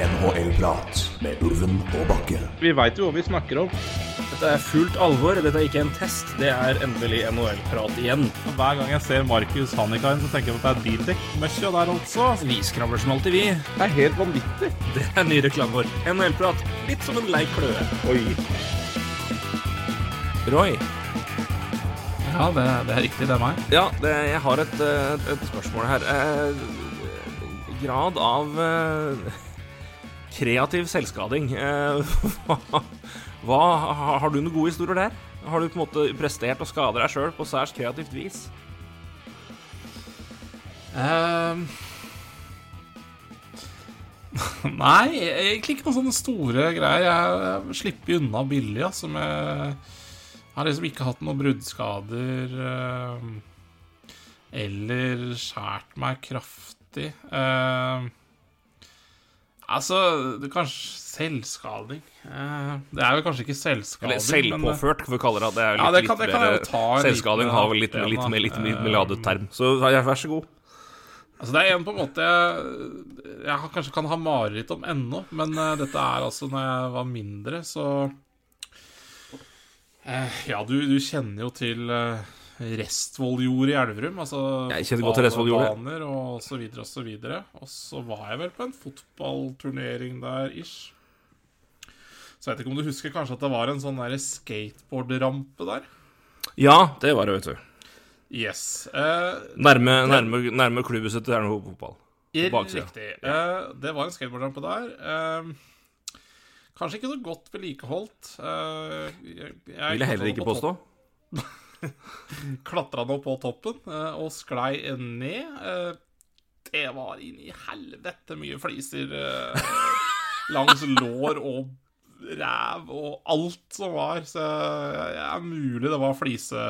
NHL-prat med Ulven og Bakke. Vi veit jo hva vi snakker om. Dette er fullt alvor. Dette er ikke en test. Det er endelig NHL-prat igjen. Hver gang jeg ser Markus Hannikainen, så tenker jeg at det er bildekk-møkkja der altså. Vi skravler som alltid, vi. Det er helt vanvittig. Det er ny reklame vår. NHL-prat. Litt som en lei kløe. Oi. Roy. Ja, det, det er riktig, det er meg. Ja, det, jeg har et, et, et spørsmål her. Eh, grad av eh, kreativ selvskading. Hva, har du noen gode historier der? Har du på en måte prestert å skade deg sjøl på særs kreativt vis? Ehm. Nei, egentlig ikke noen sånne store greier. Jeg, jeg slipper unna billig, altså. Med, jeg har liksom ikke hatt noen bruddskader ehm, eller skjært meg kraftig. Ehm, altså, det er kanskje selvskading. Eh, det er vel kanskje ikke selvskading. Eller selvpåført, kan vi kalle det. Det er litt, Ja, det kan- litt det mer- ta Selvskading liten har vel litt, litt, litt, litt, litt mer ladet term. Så vær så god. Altså Det er en på en måte jeg, jeg kanskje kan ha mareritt om ennå, men uh, dette er altså når jeg var mindre, så uh, Ja, du, du kjenner jo til uh, Restvolljordet i Elverum. Altså Jeg kjenner godt til Restvolljordet. Og så videre og så videre. Og så var jeg vel på en fotballturnering der, ish. Så jeg vet ikke om du husker kanskje at det var en sånn skateboardrampe der? Ja, det var det, vet du. Yes. Eh, Nærme, nærme, nærme klubbhuset til Ernhov fotball. Riktig. Eh, det var en skateboardrampe der. Eh, kanskje ikke så godt vedlikeholdt. Uh, jeg, jeg Vil jeg heller ikke påstå. Klatra nå på toppen eh, og sklei ned. Eh, det var inn i helvete mye fliser eh, langs lår og ræv og alt som var. Så det er mulig det var flise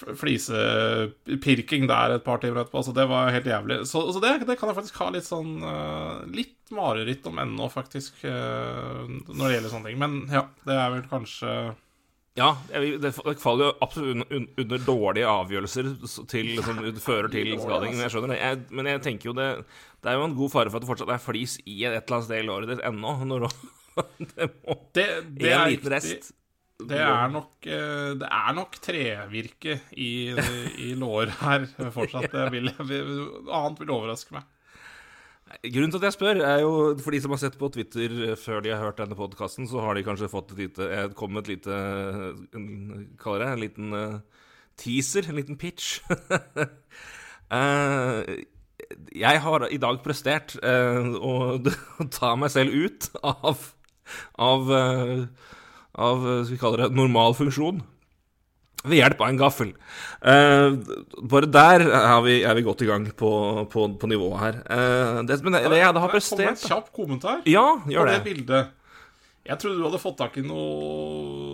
Flisepirking der et par timer etterpå. Så det var helt jævlig. Så, så det, det kan jeg faktisk ha litt sånn Litt mareritt om ennå, faktisk, når det gjelder sånne ting. Men ja, det er vel kanskje Ja, det det faller jo absolutt under, dårlige avgjørelser til, som fører til skading. Men jeg skjønner det. Jeg, men jeg tenker jo det Det er jo en god fare for at det fortsatt er flis i et eller annet sted i låret ditt ennå. Når det må Det, det En liten rest. Det er nok, eh, det er nok trevirke i, i lår her fortsatt. Det vil, annet vil overraske meg. Grunnen til at jeg spør, er jo for de som har sett på Twitter eh, før de har hørt denne podkasten, så har de kanskje fått et lite Jeg kom med et lite en, Kaller det en liten eh, teaser, en liten pitch. uh, jeg har i dag prestert uh, å ta meg selv ut av av, uh, av skal vi kalle det normal funksjon. Ved hjelp av en gaffel. Eh, bare der er vi, er vi godt i gang på, på, på nivået her. Eh, det, men det, det jeg har Her kommer en kjapp kommentar Ja, på det det. bildet. Jeg trodde du hadde fått tak i noe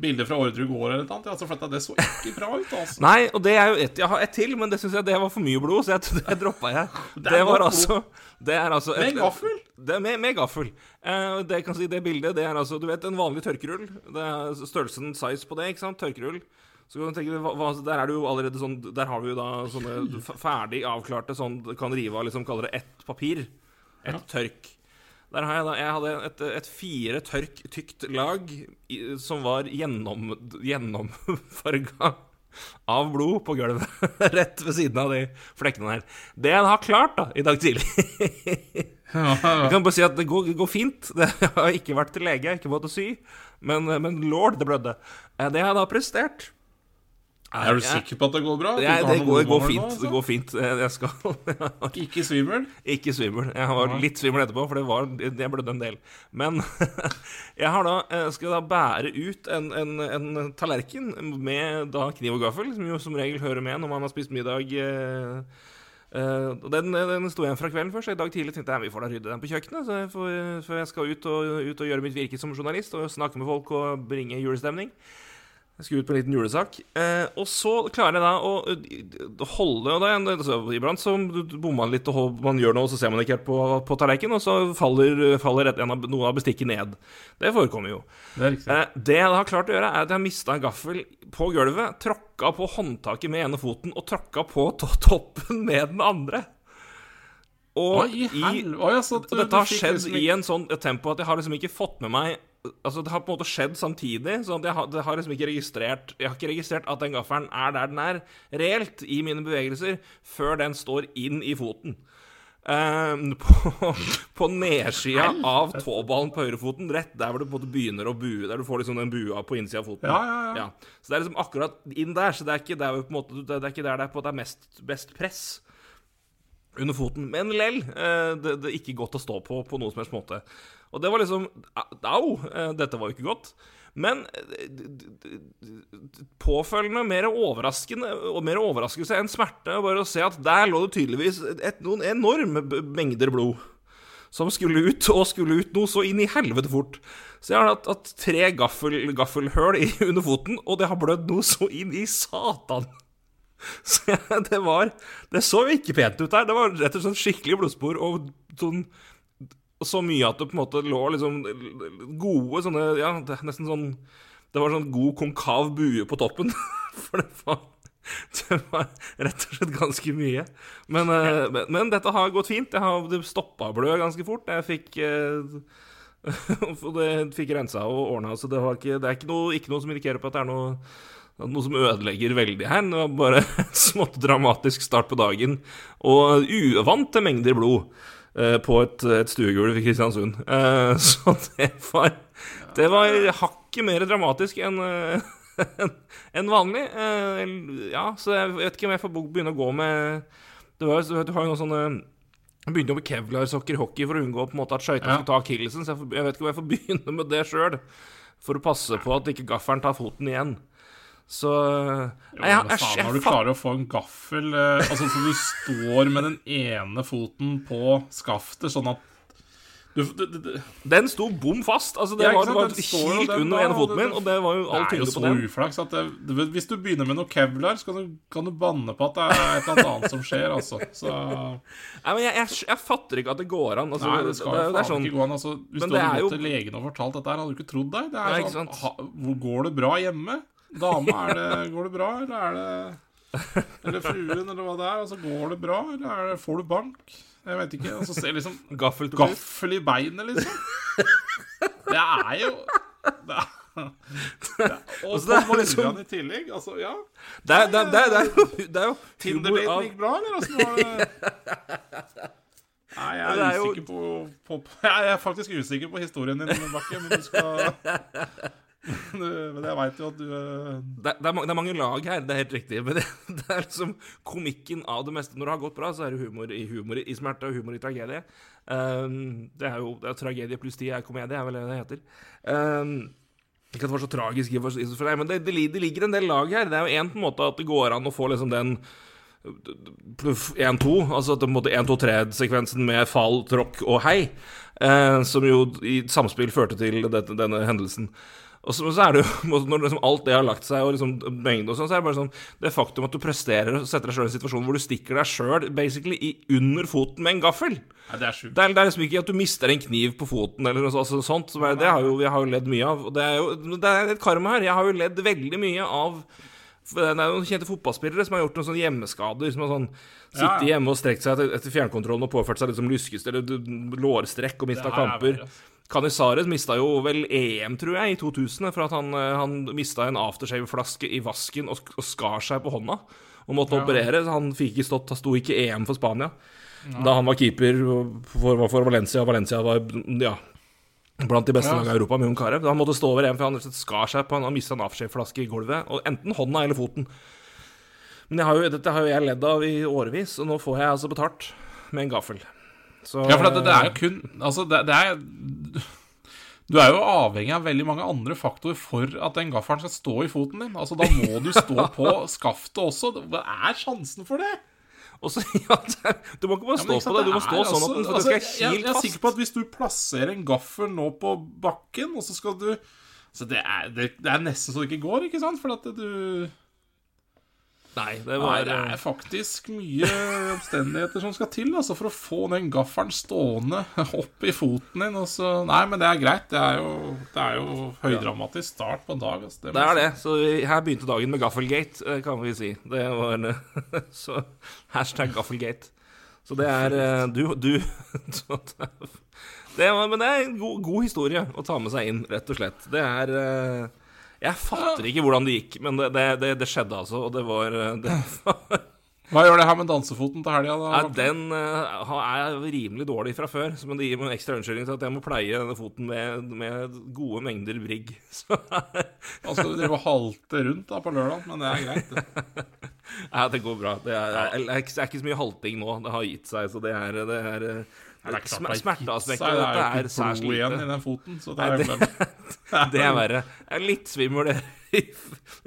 bilde fra Orderud gård eller noe. Altså, for det så ikke bra ut, altså. Nei, og det er jo et, jeg har ett til, men det syns jeg det var for mye blod, så jeg, det droppa jeg. Det var altså Det er altså Med gaffel? Det, med, med gaffel. Eh, det, kan si, det bildet, det er altså Du vet en vanlig tørkerull? Det er størrelsen size på det, ikke sant? Tørkerull. Så kan du tenke, hva, Der er det jo allerede sånn Der har vi jo da sånne ferdig avklarte sånn Du kan rive av, liksom kaller det ett papir. Et tørk. Der har jeg da Jeg hadde et, et fire tørk tykt lag i, som var gjennom, gjennomfarga av blod på gulvet. Rett ved siden av de flekkene der. Det jeg har klart da, i dag tidlig Jeg kan bare si at det går, går fint. Det har ikke vært til lege, jeg har ikke måttet sy. Men, men lord, det blødde. Eh, Det har jeg da prestert. Er du sikker på at det går bra? Har det går, går vondt nå, fint. altså? Det går fint. Jeg skal Ikke svimmel? Ikke svimmel. Jeg var litt svimmel etterpå, for det var, jeg blødde en del. Men jeg har da, eh, skal da bære ut en, en, en tallerken med da kniv og gaffel, som jo som regel hører med når man har spist middag. eh, eh, den, den sto igjen fra kvelden før, så i dag tidlig tenkte jeg vi får da rydde den på kjøkkenet. Så jeg får, før jeg skal ut og, ut og gjøre mitt virke som journalist og snakke med folk og bringe julestemning. Jeg skulle ut på en liten julesak. Eh, og så klarer jeg da å øh, holde og det, altså, Iblant så bommer man litt, og man gjør noe, og så ser man ikke helt på, på tallerkenen, og så faller, faller et, en av, noe av bestikket ned. Det forekommer jo. Det. Eh, det jeg da har klart å gjøre, er at jeg har mista en gaffel på gulvet, tråkka på håndtaket med ene foten og tråkka på to toppen med den andre. Og Oi, i. Oi, altså, du- dette har skjedd liksom i en sånn tempo at jeg har liksom ikke fått med meg Altså Det har på en måte skjedd samtidig. Så at jeg har, det har liksom ikke registrert Jeg har ikke registrert at den gaffelen er der den er reelt i mine bevegelser, før den står inn i foten. Um, på, på nedsida av tåballen på høyrefoten, rett der hvor du på en måte begynner å bue, der du får liksom den bua på innsida av foten. Ja, ja, ja. Så det er liksom akkurat inn der. Så det er ikke der, på en måte, det er ikke der det er, på, det er mest, best press under foten. Men lell, eh, det, det er ikke godt å stå på på noen som helst måte. Og det var liksom Au! eh, Dette var jo ikke godt. Men eh, påfølgende mer overraskende og mer overraskelse enn smerte bare å se at der lå det tydeligvis et, noen enorme mengder blod som skulle ut, og skulle ut noe så inn i helvete fort. Så jeg har hatt, hatt tre gaffel, gaffelhøl under foten, og det har blødd noe så inn i satan. Så det var Det så ikke pent ut der. Det var rett og slett skikkelig blodspor, og sånn så mye at det på en måte lå liksom gode sånne Ja, nesten sånn Det var sånn god konkav bue på toppen. For det var det var rett og slett ganske mye. Men, eh, men, men dette har gått fint. Jeg har det stoppa blø ganske fort. Jeg fikk eh, det fikk rensa og ordna, så det, ikke, det er ikke noe, ikke noe som indikerer på at det er noe, noe som ødelegger veldig her. Det var bare en smått dramatisk start på dagen, og uvante mengder blod på et, et stuegulv i Kristiansund. Eh, så det var Det var hakket mer dramatisk enn eh, enn vanlig. Eh, ja, så jeg vet ikke om jeg får begynne å gå med det var, Du har jo noen sånne jeg begynte jo med kevlarsokker i hockey for å unngå på en måte at skøyta Ja. skulle ta akillesen. Så jeg vet ikke om jeg får begynne med det sjøl, for å passe på at ikke gaffelen tar foten igjen. Så Jo, jeg, jeg, jeg, når du klarer å få en gaffel eh, Altså så du står med den ene foten på skaftet, sånn at du, du, du, Den sto bom fast. Altså, det Ja, var, det var helt den under den ene foten min, og det var jo all tyngde så på den. uflaks at det, du, Hvis du begynner med noe kevlar, så kan du, kan du banne på at det er et eller annet som skjer, altså. Så Nei, men jeg, jeg, fatter ikke at det går an. Altså, Nei, det skal jo faen sånn ikke gå an. Altså, hvis Men du det hadde gått jo- til legen og fortalt dette her, hadde du ikke trodd deg. Det er Nei, sånn, ha, Går det bra hjemme? Dama, er det, går det bra, eller er det Eller fruen, eller hva det er. Altså, går det bra, eller er det, får du bank? Jeg vet ikke. Og så ser liksom gaffel gaffel i beinet, liksom. Det er jo det er, det er, Og Altså, så det er på liksom- i tillegg. Altså, ja. Det er, det, er- det, er- jo, det er jo Tinder-daten gikk bra, eller Altså? Nei, jeg er, er usikker på, på, på Jeg er faktisk usikker på historien din, Bakke, men du skal Men jeg veit jo at du eh, det, det, er det er mange lag her, det er helt riktig. Men det, det er liksom komikken av det meste. Når det har gått bra, så er det humor i humor i smerte og humor i tragedie. Um, det er jo er tragedie pluss tid er komedie, er vel det det heter. Um, ikke at det var så tragisk, for- seg, men det, det, ligger en del lag her. Det er jo én måte at det går an å få liksom den pluff 1-2, altså på en måte 1-2-3-sekvensen med fall, tråkk og hei, eh, som jo i samspill førte til dette, denne hendelsen. Og så, så er det jo, når liksom alt det har lagt seg, og liksom mengde og sånn, så er det bare sånn Det faktum at du presterer og setter deg sjøl i en situasjon hvor du stikker deg sjøl basically i under foten med en gaffel ja, det er det er, det er liksom ikke at du mister en kniv på foten eller noe altså, sånt. Så det har jo, jeg har jo ledd mye av. Og det er jo det er et karma her. Jeg har jo ledd veldig mye av Det er noen kjente fotballspillere som har gjort noen sånne hjemmeskader. Som har sånn sittet ja. hjemme og strekt seg etter, fjernkontrollen og påført seg litt som lyskest eller lårstrekk og mista er kamper. Canizares mista jo vel EM, tror jeg, i 2000 for at han, eh, han mista en aftershave-flaske i vasken og, og skar seg på hånda. Og måtte operere. så Han fikk ikke stått, sto ikke EM for Spania. Da han var keeper for, for Valencia. Valencia var ja, blant de beste Ja. lagene i Europa med Jon Carew. Han måtte stå over en, for han skar seg på Han mista en aftershave-flaske i gulvet. Og enten hånda eller foten. Men har jo, dette har jo jeg ledd av i årevis, og nå får jeg altså betalt med en gaffel. Så, Ja, for det, det er jo kun Altså, det, det er Du er jo avhengig av veldig mange andre faktorer for at den gaffelen skal stå i foten din. Altså, Da må du stå på skaftet også. Hva er sjansen for det? Og så, ja, du må ikke bare stå ja, på det, du må stå sånn at den altså- skal altså, jeg, kilt jeg er sikker på at hvis du plasserer en gaffel nå på bakken, og så skal du Så det er, det, det er nesten så det ikke går, ikke sant? For at du Nei, det Nei, det er faktisk mye omstendigheter som skal til altså, for å få den gaffelen stående opp i foten din. Altså. nei, men det er greit. Det er jo, det er jo høydramatisk start på en dag. Altså, Det er det. Så her begynte dagen med gaffelgate, eh, kan vi si. Det var Så hashtag gaffelgate. Så det er eh, Du, du det, det var, Men det er en god, god historie å ta med seg inn, rett og slett. Det er eh, Jeg fatter ikke hvordan det gikk, men det, det, det, det skjedde altså, og det var eh, var Hva gjør det her med dansefoten til helga, da? Ja, den uh, er rimelig dårlig fra før, men det gir meg en ekstra unnskyldning til at jeg må pleie denne foten med, med gode mengder brigg. Så Altså, du driver og halter rundt da på lørdag, men det er greit. det. ja, det går bra. Det er, er, er ikke så mye halting nå. Det har gitt seg, så det er, det er, Det er klart smerteaspektet det er Smerteaspektet lite. Det er jo ikke blod igjen i den foten, så det er jo det- Det er verre. Jeg er litt svimmel i,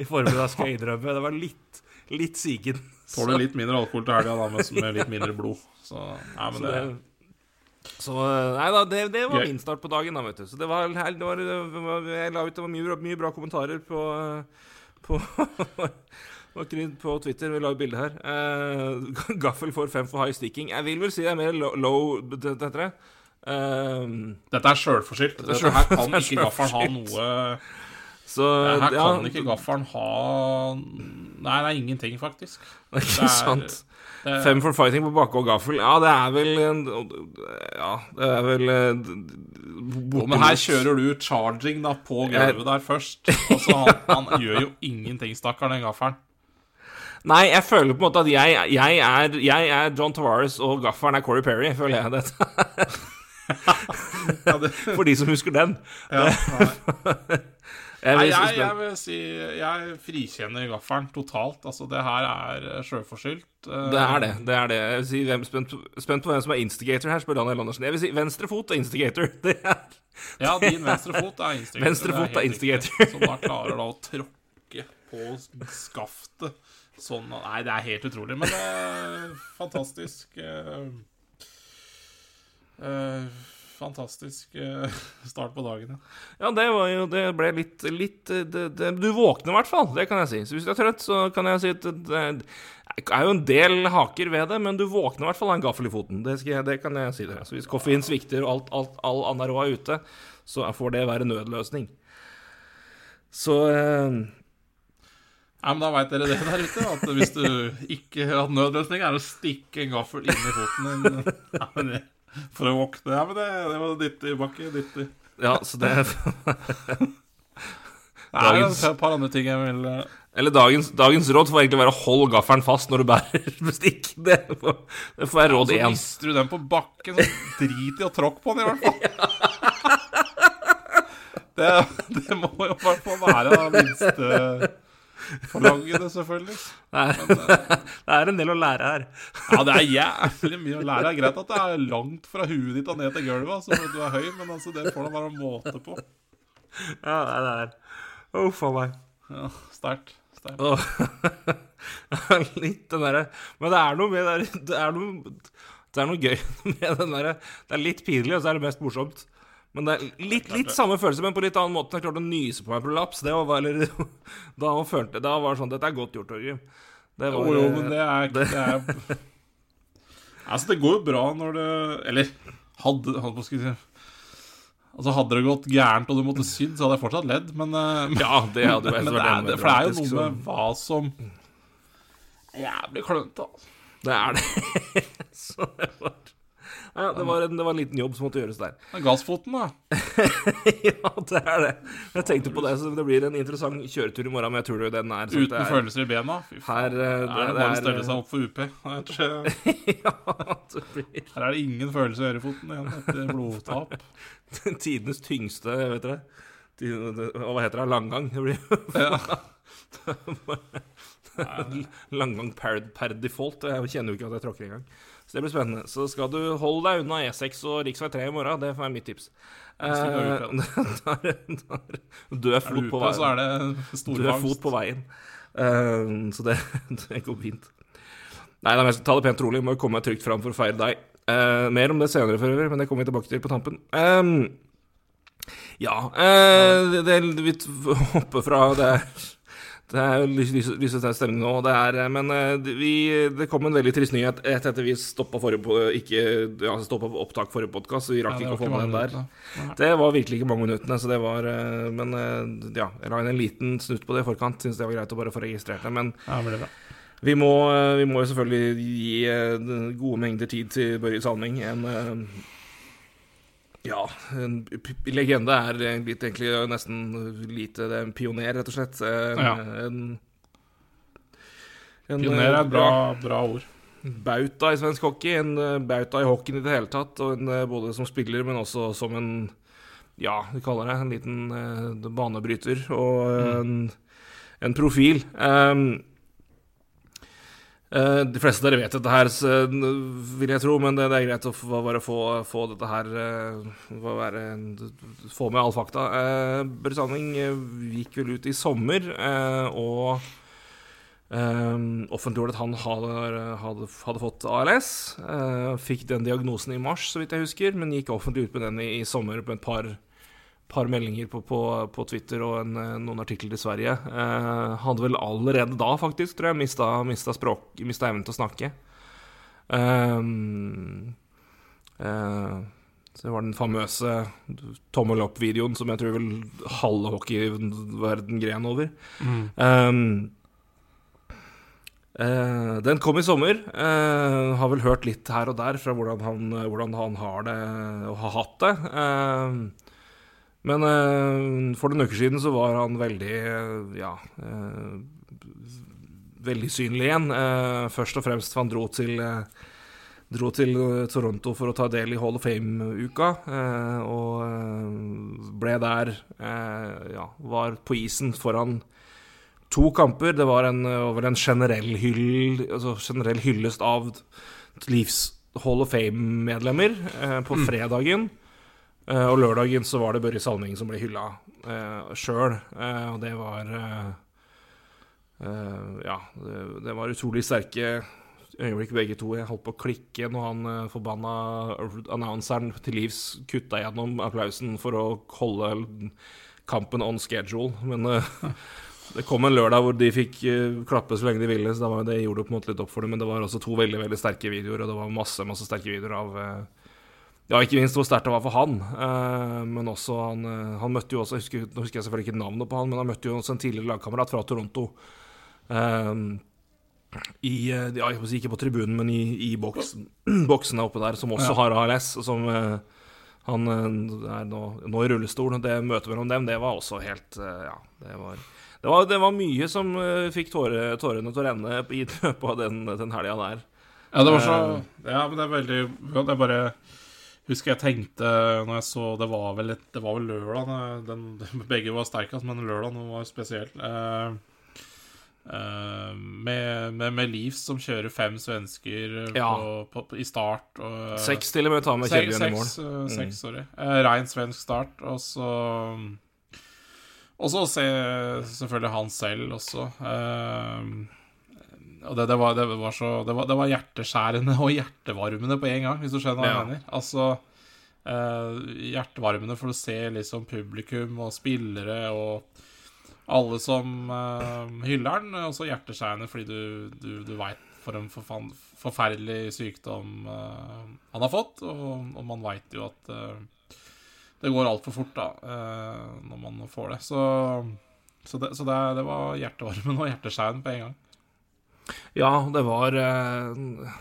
i formiddag, skal jeg innrømme. Det var litt, litt sigen. Tåler litt mindre alkohol til helga, da, med, med litt mindre blod. Så, nei, men Så, det, så Nei da, det, det var min start på dagen, da, vet du. Så det var, det var, Jeg la ut det var mye, mye bra kommentarer på På, på Twitter. Vi la ut bilde her. Eh, gaffel får fem for high sticking. Jeg vil vel si det er mer low, low det- Dette det. Eh, dette er sjølforskyldt. Dette er Dette her kan dette ikke gaffelen ha noe så Her ja, kan ikke gaffelen ha Nei, det er ingenting, faktisk. Ikke det er- sant. Det, Fem for fighting på bakke og gaffel. Ja, det er vel en Ja, det er vel eh, Jo, men her kjører du charging da på gulvet der først. Altså, han, han gjør jo ingenting, stakkar, den gaffelen. Nei, jeg føler på en måte at jeg, jeg, er, jeg er John Tavares, og gaffelen er Corey Perry, føler jeg dette. Det, For de som husker den. ja, nei. Jeg Nei, jeg, jeg vil si Jeg frikjenner gaffelen totalt. Altså, det her er eh, sjølforskyldt. Eh, Det er det. det er det Jeg vil si, hvem, spent, spent på hvem som er instigator her, spør Daniel Andersen. Jeg vil si venstre fot er instigator. Det er Ja, din venstre fot er instigator. Venstre fot er er instigator. Som da klarer da å tråkke på skaftet sånn Nei, det er helt utrolig, men er fantastisk eh, eh, Fantastisk eh, start på dagen, ja. Ja, det var jo Det ble litt, litt det, det, Du våkner i hvert fall, det kan jeg si. Så hvis du er trøtt, så kan jeg si at det, det er jo en del haker ved det, men du våkner i hvert fall av en gaffel i foten. Det, jeg, det kan jeg si det. Så hvis koffein svikter og alt, alt, all rå er ute, så får det være nødløsning. Så eh, Ja, men Da veit dere det der ute, at hvis du ikke har hatt nødløsning, er det å stikke en gaffel inn i foten din ja, for å våkne. Ja, men det, det var dytte i bakke. Dytte. Ja, så det Dagens- et par andre ting jeg vil eh, Eller dagens, dagens råd får egentlig være hold gaffelen fast når du bærer bestikk. Det får, det får være råd Så mister du den på bakken, så drit i å tråkke på den, i hvert fall. Det, det må jo i hvert fall være minste forlangene, selvfølgelig. Det er, det er en del å lære her. Ja, det er jævlig mye å lære. Det er greit at det er langt fra huet ditt og ned til gulvet, altså, for du er høy, men altså, det får da være måte på. Ja, det er Uff a meg. Ja, Sterkt. Åh. Litt den derre Men det er noe med det Det er noe, det er noe gøy med den derre Det er litt pinlig, og så er det mest morsomt. Men det er litt, litt samme følelse, men på litt annen måte. Jeg klarte å nyse på meg på laps. Det var, eller, da, følte, da var det sånn Dette er godt gjort, Torgrim. Det Jo, var, jo, men det er det er, Altså, det går jo bra når det Eller hadde, hadde si Altså, hadde det gått gærent og du måtte sydd, så hadde jeg fortsatt ledd, men, eh, Ja, det hadde jo men vært det er, det, For det er jo noe med hva som Jævlig klønete, altså. Det er det. så det var ja, det var, en, det var en liten jobb som måtte gjøres der. Men Gassfoten, da. ja, det er det. Jeg tenkte på det, så det blir en interessant kjøretur i morgen, men jeg tror den er sånn Uten det er- følelser i bena. Fy faen. Her, det, er det bare å stelle seg opp for UP. Er ja, det blir her er det ingen følelse i ørefoten igjen etter blodtap. tidenes tyngste, vet dere. Det- Hva heter det? Langgang. Det blir Ja. langgang per, per default. Jeg kjenner jo ikke at jeg tråkker engang. Så det blir spennende. Så skal du holde deg unna E6 og rv. 3 i morgen. Det er mitt tips. Eh, Død Er fot på veien. Død fot på veien. Eh, så det, det går fint. Nei, da, men jeg skal ta det pent rolig. Må jo komme meg trygt fram for å feire deg. Uh, mer om det senere, for øvrig, men det kommer vi tilbake til på tampen. Um, ja uh, det, det, Vi hopper fra det det er jo til å ta stemning nå, det er, eh, men eh, vi, det kom en veldig trist nyhet etter at vi stoppa ikke, ja, opptak forrige podkast, så vi rakk ja, ikke å få med den der. Det var virkelig ikke mange minuttene, så det var eh, Men eh, ja, jeg la inn en liten snutt på det i forkant. Syns det var greit å bare få registrert det. Men Ja, det. Vi må, eh, vi må jo selvfølgelig gi eh, gode mengder tid til Børje Salming. En eh, ja, en legende er litt, egentlig nesten lite det er en pioner, rett og slett. En, Ja. en, en Pioner er et bra, bra ord. bauta i svensk hockey. En eh, bauta i hockeyen i det hele tatt. Og en, eh, både som spiller, men også som en Ja, vi kaller det en liten uh, banebryter. Og eh, en, en profil. Um, eh, de fleste av dere vet dette her, så, vil jeg tro, men det, er greit å bare få, få dette her eh, være, Få med all fakta. Sandving eh, gikk vel ut i sommer, eh, og offentliggjorde at han hadde, hadde, hadde fått ALS. eh, fikk den diagnosen i mars, så vidt jeg husker, men gikk offentlig ut med den i, i sommer på et par, par meldinger på, på, på Twitter og en, eh, noen artikler i Sverige. Eh, hadde vel allerede da, faktisk, tror jeg, mista, mista, språk, mista evnen til å snakke. Um, eh, så det var den famøse tommel opp-videoen som jeg tror vel halve hockeyverden gren over. Um, Eh, den kom i sommer. Eh, har vel hørt litt her og der fra hvordan han, hvordan han har det og har hatt det. Eh, men eh, for noen uker siden så var han veldig eh, ja eh, veldig synlig igjen. Først og fremst for han dro til Dro til Toronto for å ta del i Hall of Fame-uka, og ble der Ja, var på isen foran to kamper. Det var en, over en generell, hyll, altså generell hyllest av livs Hall of Fame-medlemmer på fredagen. Eh, og lørdagen så var det Børre Salming som ble hylla uh, sjøl. Eh, og det var eh, eh, Ja, det, det var utrolig sterke øyeblikk begge to. Jeg holdt på å klikke når han uh, forbanna annonseren til livs kutta gjennom applausen for å holde kampen on schedule. Men eh, det kom en lørdag hvor de fikk eh, klappe så lenge de ville, så det gjorde det på en måte litt opp for dem. Men det var også to veldig veldig sterke videoer, og det var masse masse sterke videoer av eh, Ja, ikke minst hvor sterkt det var for han, eh, men også han, eh, han møtte jo også husker, Nå husker jeg selvfølgelig ikke navnet på han, men han møtte jo også en tidligere lagkamerat fra Toronto. eh, i, ja, ikke på tribunen, men i, i boksen, boksene oppe der, som også Ja. har ALS. Som han er nå, nå i rullestol. Det møtet mellom dem, det var også helt Ja, det var, det var, det var mye som fikk tåre, tårene til å renne i løpet av den, den helga der. Ja, det var så Ja, men det er veldig ja, Det er bare Husker jeg tenkte når jeg så Det var vel, et, det var vel lørdag den, den, Begge var sterkest, men lørdag var spesiell. Uh, uh, med, med, med Leafs som kjører fem svensker eh, Ja. på, på, på, i start. Og, Seks til og med tar med Kjellbjørn i mål. uh, seks, sorry. Uh, Rein svensk start, og så Og så se selvfølgelig han selv også. Uh, og det, det, var, det var så det var, det var hjerteskjærende og hjertevarmende på en gang, hvis du skjønner hva jeg Ja. mener. Altså eh, Hjertevarmende for å se liksom publikum og spillere og alle som eh, hyller den, og så hjerteskjærende fordi du, du, du veit for en forfan forferdelig sykdom eh, han har fått, og, og man veit jo at uh, det går altfor fort da uh, når man får det. Så, så, det, så det, det var hjertevarmen og hjerteskjærende på en gang. Ja, det var eh,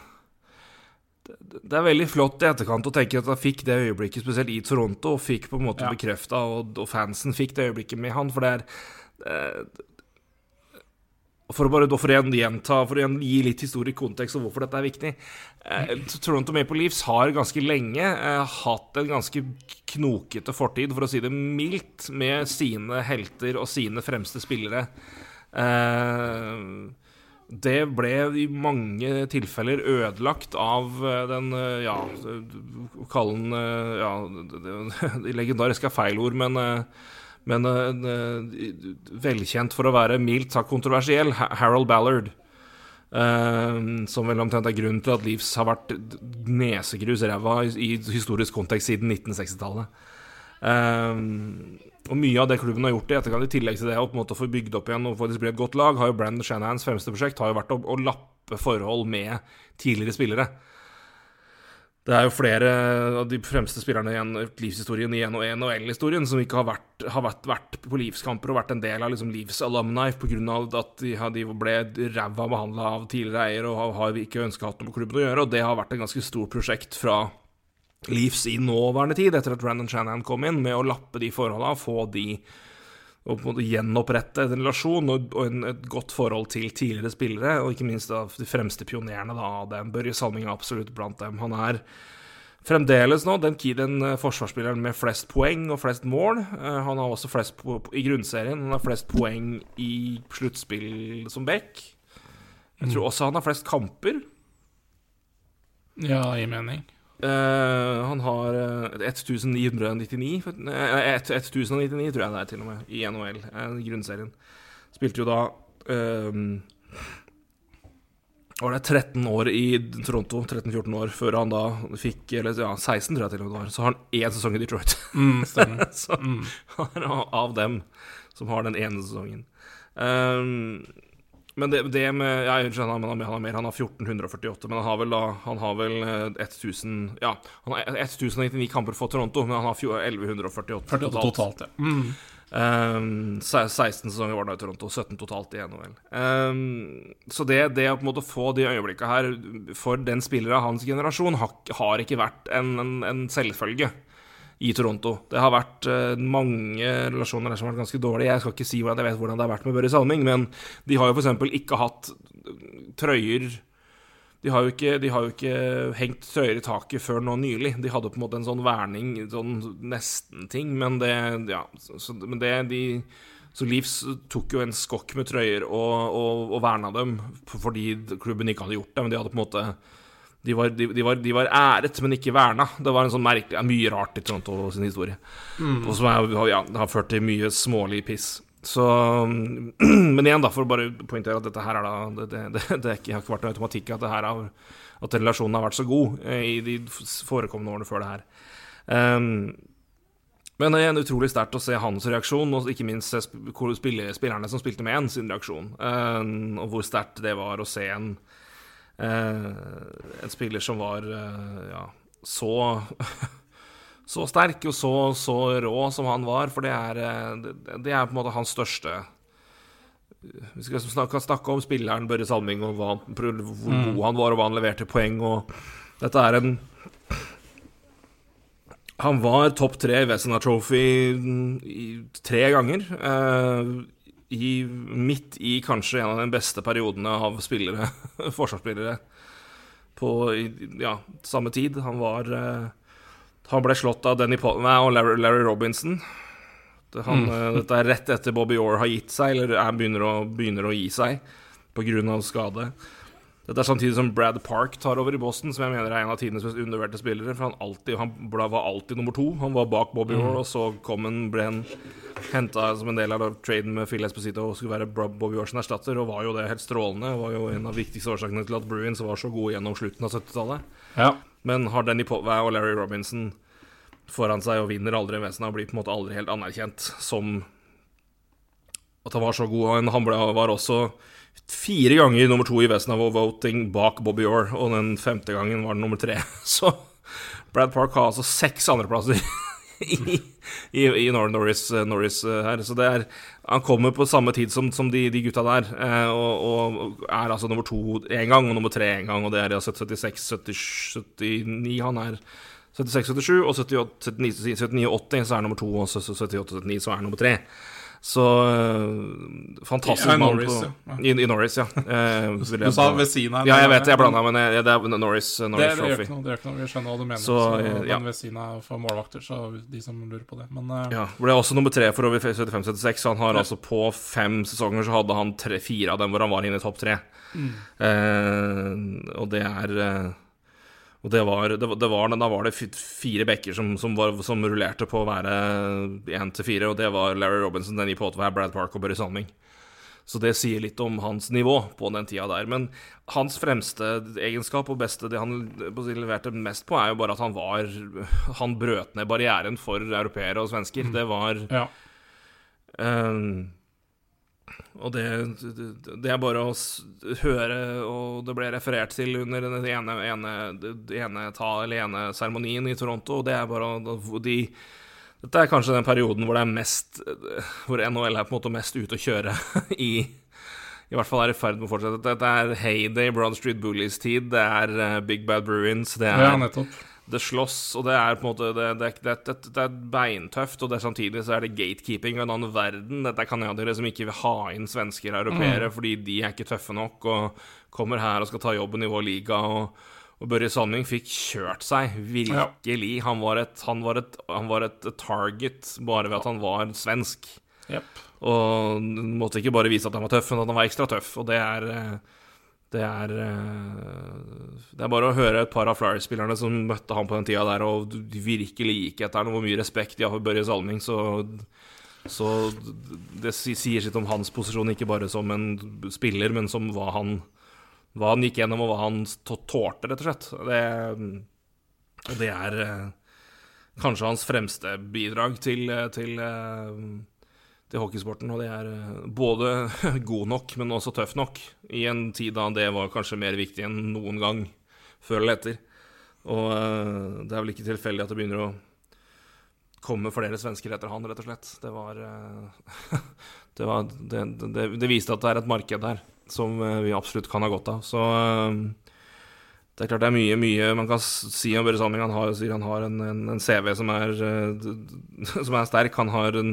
det, er veldig flott i etterkant å tenke at han fikk det øyeblikket, spesielt i Toronto, og fikk på en måte Ja. bekrefta, og, fansen fikk det øyeblikket med han, for det er eh, For å bare for å gjenta, for å gi litt historisk kontekst om hvorfor dette er viktig eh, Toronto Maple Leafs har ganske lenge hatt en ganske knokete fortid, for å si det mildt, med sine helter og sine fremste spillere. Eh, det ble i mange tilfeller ødelagt av eh, den eh, Ja, kall den eh, Ja, det- legendariske er feil ord, men men velkjent for å være mildt sagt kontroversiell, Harold Ballard. som vel omtrent er grunnen til at Leeds har vært nesegrus ræva i, historisk kontekst siden 1960-tallet. Eh, og mye av det klubben har gjort i etterkant, i tillegg til det å på en måte få bygd opp igjen og faktisk bli et godt lag, har jo Brandon Shanahans fremste prosjekt har jo vært å, å lappe forhold med tidligere spillere. Det er jo flere av de fremste spillerne i livshistorien i NHL-historien som ikke har, vært, har vært, vært på livskamper og vært en del av liksom livs alumni pga. at de, de ble ræva behandla av tidligere eier og har, har ikke ønska hatt noe med klubben å gjøre. Og det har vært et ganske stort prosjekt fra Leafs i nåværende tid, etter at Brandon Shanahan kom inn, med å lappe de forholda, få de og på en måte gjenopprette en relasjon og, en, et godt forhold til tidligere spillere, og ikke minst av de fremste pionerene da, av dem. Børje Salming er absolutt blant dem. Han er fremdeles nå den, den eh, forsvarsspilleren med flest poeng og flest mål. Eh, han har også flest i grunnserien. Han har flest poeng i sluttspill som back. Jeg tror også han har flest kamper. Ja, i mening. Eh, han har eh, 1999 eh, 1099, tror jeg det er, til og med, i NHL, eh, grunnserien. Spilte jo da um, Var det 13 år i Toronto, 13-14 år, før han da fikk Eller ja, 16, tror jeg til og med det var. Så har han én sesong i Detroit. Mm. Så er av dem som har den ene sesongen. Um, men det, det med ja, men han han har mer. Han har 1448, men han har vel da Han har vel eh, 1000 Ja, han har 1099 kamper for Toronto, men han har 1148 48 totalt, ja. Mm. Um, 16 sesonger var det i Toronto, 17 totalt i NHL. Um, så det, det å på en måte få de øyeblikkene her for den spilleren av hans generasjon har, har ikke vært en, en, en selvfølge i Toronto. Det har vært eh, mange relasjoner der som har vært ganske dårlige. Jeg skal ikke si hvordan jeg vet hvordan det har vært med Børre Salming, men de har jo f.eks. ikke hatt trøyer de har, ikke, de har jo ikke hengt trøyer i taket før nå nylig. De hadde på en måte en sånn verning, sånn nesten-ting, men det Ja, så, men det de Så Leafs tok jo en skokk med trøyer og, og, og verna dem fordi klubben ikke hadde gjort det, men de hadde på en måte de var, de, de, var, de var æret, men ikke verna. Det var en sånn merkelig Mye rart i Toronto sin historie. Og som er, ja, har ført til mye smålig piss. Så Men igjen, da, for å bare poengtere at dette her er da Det, det, det, ikke, har ikke vært noen automatikk at det her har At relasjonen har vært så god eh, i de forekommende årene før det her. Um, men det er en utrolig sterkt å se hans reaksjon, og ikke minst spillerne som spilte med en, sin reaksjon. Um, og hvor sterkt det var å se en En spiller som var eh, ja, så så sterk og så, så rå som han var, for det er, eh, det, det er på en måte hans største Vi skal snakke, snakke om spilleren Børre Salming og hva, hvor god han var, og hva han leverte poeng. Og dette er en Han var topp tre i Vesna Trophy i, tre ganger. Eh, i, midt i kanskje en av de beste periodene av spillere, forsvarsspillere på ja, samme tid. Han var eh, Han ble slått av Denny Pol nei, og Larry, Larry Robinson. Han, mm. Dette er rett etter Bobby Orr har gitt seg, eller er, begynner, å, begynner å gi seg pga. skade. Dette er samtidig som Brad Park tar over i Boston, som jeg mener er en av tidenes mest undervurderte spillere. For han, alltid, han ble- var alltid nummer to. Han var bak Bobby Orr, og så kom han, ble han henta som en del av traden med Phil Esposito og skulle være Bobby Orr sin erstatter, og var jo det helt strålende. Var jo en av de viktigste årsakene til at Bruins var så gode gjennom slutten av 70-tallet. Ja. Men har Denny Povey og Larry Robinson foran seg og vinner aldri Vesna og blir på en måte aldri helt anerkjent som at han var så god. Han ble, var også fire ganger nummer to i Vesnavo-voting bak Bobby Orr, og den femte gangen var den nummer tre. Så Brad Park har altså seks andreplasser i, i, i Nor- Norris, Norris eh, her. Så det er Han kommer på samme tid som, som de, de gutta der, eh, og, og er altså nummer to én gang og nummer tre én gang, og det er ja, 76, 77, 79 han er. 76-77 og 79-80 så er nummer to, og 78-79 så er nummer tre. Så øh, fantastisk Ja, mann Norris, på, ja. I, I Norris, ja. Eh, du Du ved sa av. Ja, jeg vet det, jeg blanda, men jeg, det er Norris, Norris det, Trophy. det gjør ikke noe, vi skjønner hva du mener. Så, Så, eh, ja. Den Vesina er for målvakter, så de som lurer på det. Men eh, Ja, ble også nummer tre for over 75-76. Han har altså på fem sesonger så hadde han tre, fire av dem hvor han var inne i topp tre. Mm. Eh, og det er eh, Og det var, det, var- det var Da var det fire backer som, som, var, som rullerte på å være én til fire, og det var Larry Robinson, Denny Potvær, Brad Park og Børre Salming. Så det sier litt om hans nivå på den tida der. Men hans fremste egenskap og beste, det han leverte mest på, er jo bare at han var Han brøt ned barrieren for europeere og svensker. Det var ja. Ehm, Og det, det er bare å høre, og det ble referert til under den ene, ene, ene, ta, ene seremonien i Toronto, og det er bare de Dette er kanskje den perioden hvor det er mest Hvor NHL er på en måte mest ute å kjøre i I hvert fall er i ferd med å fortsette. Dette er Heyday, Broad Street Bullies-tid, det er eh, Big Bad Bruins, det er Ja, nettopp. Det slåss, og det er på en måte Det, det, det, det, er beintøft, og samtidig så er det gatekeeping av en annen verden. Dette er canadiere som ikke vil ha inn svensker og europeere fordi de er ikke tøffe nok og kommer her og skal ta jobben i vår liga. og og Børje Salming fikk kjørt seg, virkelig. Han, var et, han, var et, han var et target bare ved at han var svensk. Yep. Og måtte ikke bare vise at han var tøff, men at han var ekstra tøff. Og det er eh, Det er eh, Det er bare å høre et par av Flyers-spillerne som møtte han på den tida der, og de virkelig gikk etter og hvor mye respekt de har for Børje Salming, så så det sier sitt om hans posisjon, ikke bare som en spiller, men som hva han, hva han gikk gjennom, og hva han tå- tålte, rett og slett. Det, det er eh, kanskje hans fremste bidrag til, eh, til, til hockeysporten. Og det er eh, både god nok, men også tøff nok, i en tid da det var kanskje mer viktig enn noen gang, før eller etter. Og eh, det er vel ikke tilfeldig at det begynner å komme flere svensker etter han, rett og slett. Det var eh, Det, var, det, det, det viste at det er et marked der som vi absolutt kan ha godt av. Så det er klart det er mye, mye man kan si om Børre Salming. Han har, sier han har en, en, en CV som er, som er sterk. Han har en,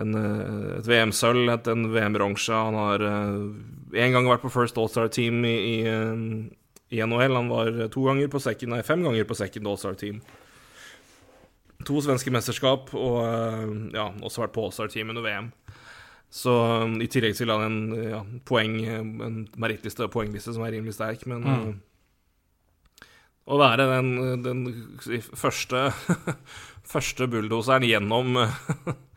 en, eh, et VM-sølv, en VM-bronse. Han har én gang vært på First All-Star-team i, i, eh, i NHL. Han var to ganger på second, nei, fem ganger på second All-Star-team. To svenske mesterskap, og eh, ja, også vært på All-Star-team under VM. Så i tillegg til han en ja, poeng, en merittliste og poengliste som er rimelig sterk, men Mm. å være den, den første første bulldoseren gjennom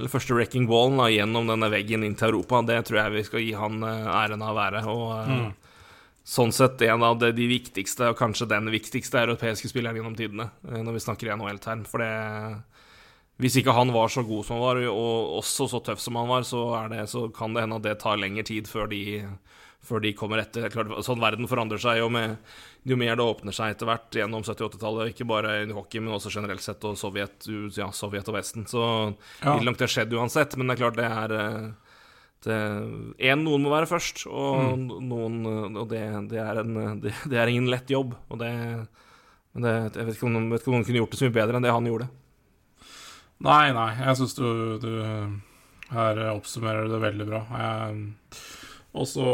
Eller første wrecking ballen da, gjennom denne veggen inn til Europa, det tror jeg vi skal gi han uh, æren av å være. Og uh, Mm. sånn sett en av de, viktigste, og kanskje den viktigste europeiske spilleren gjennom tidene, uh, når vi snakker i NHL-term. For det hvis ikke han var så god som han var, og også så tøff som han var, så, det, så kan det hende at det tar lengre tid før de, før de kommer etter. Er Klart, sånn Verden forandrer seg jo, med, jo mer det åpner seg etter hvert gjennom 70-80-tallet, ikke bare i hockey, men også generelt sett, og Sovjet, ja, Sovjet og Vesten. Så Ja. vil nok det skjedd uansett, men det er klart det er Én, en, noen må være først, og noen Og det, det, er en, det, det er ingen lett jobb. Og det, det, jeg vet ikke, om, vet ikke om noen kunne gjort det så mye bedre enn det han gjorde. Nei, nei, jeg syns du, du her oppsummerer det veldig bra. Jeg, også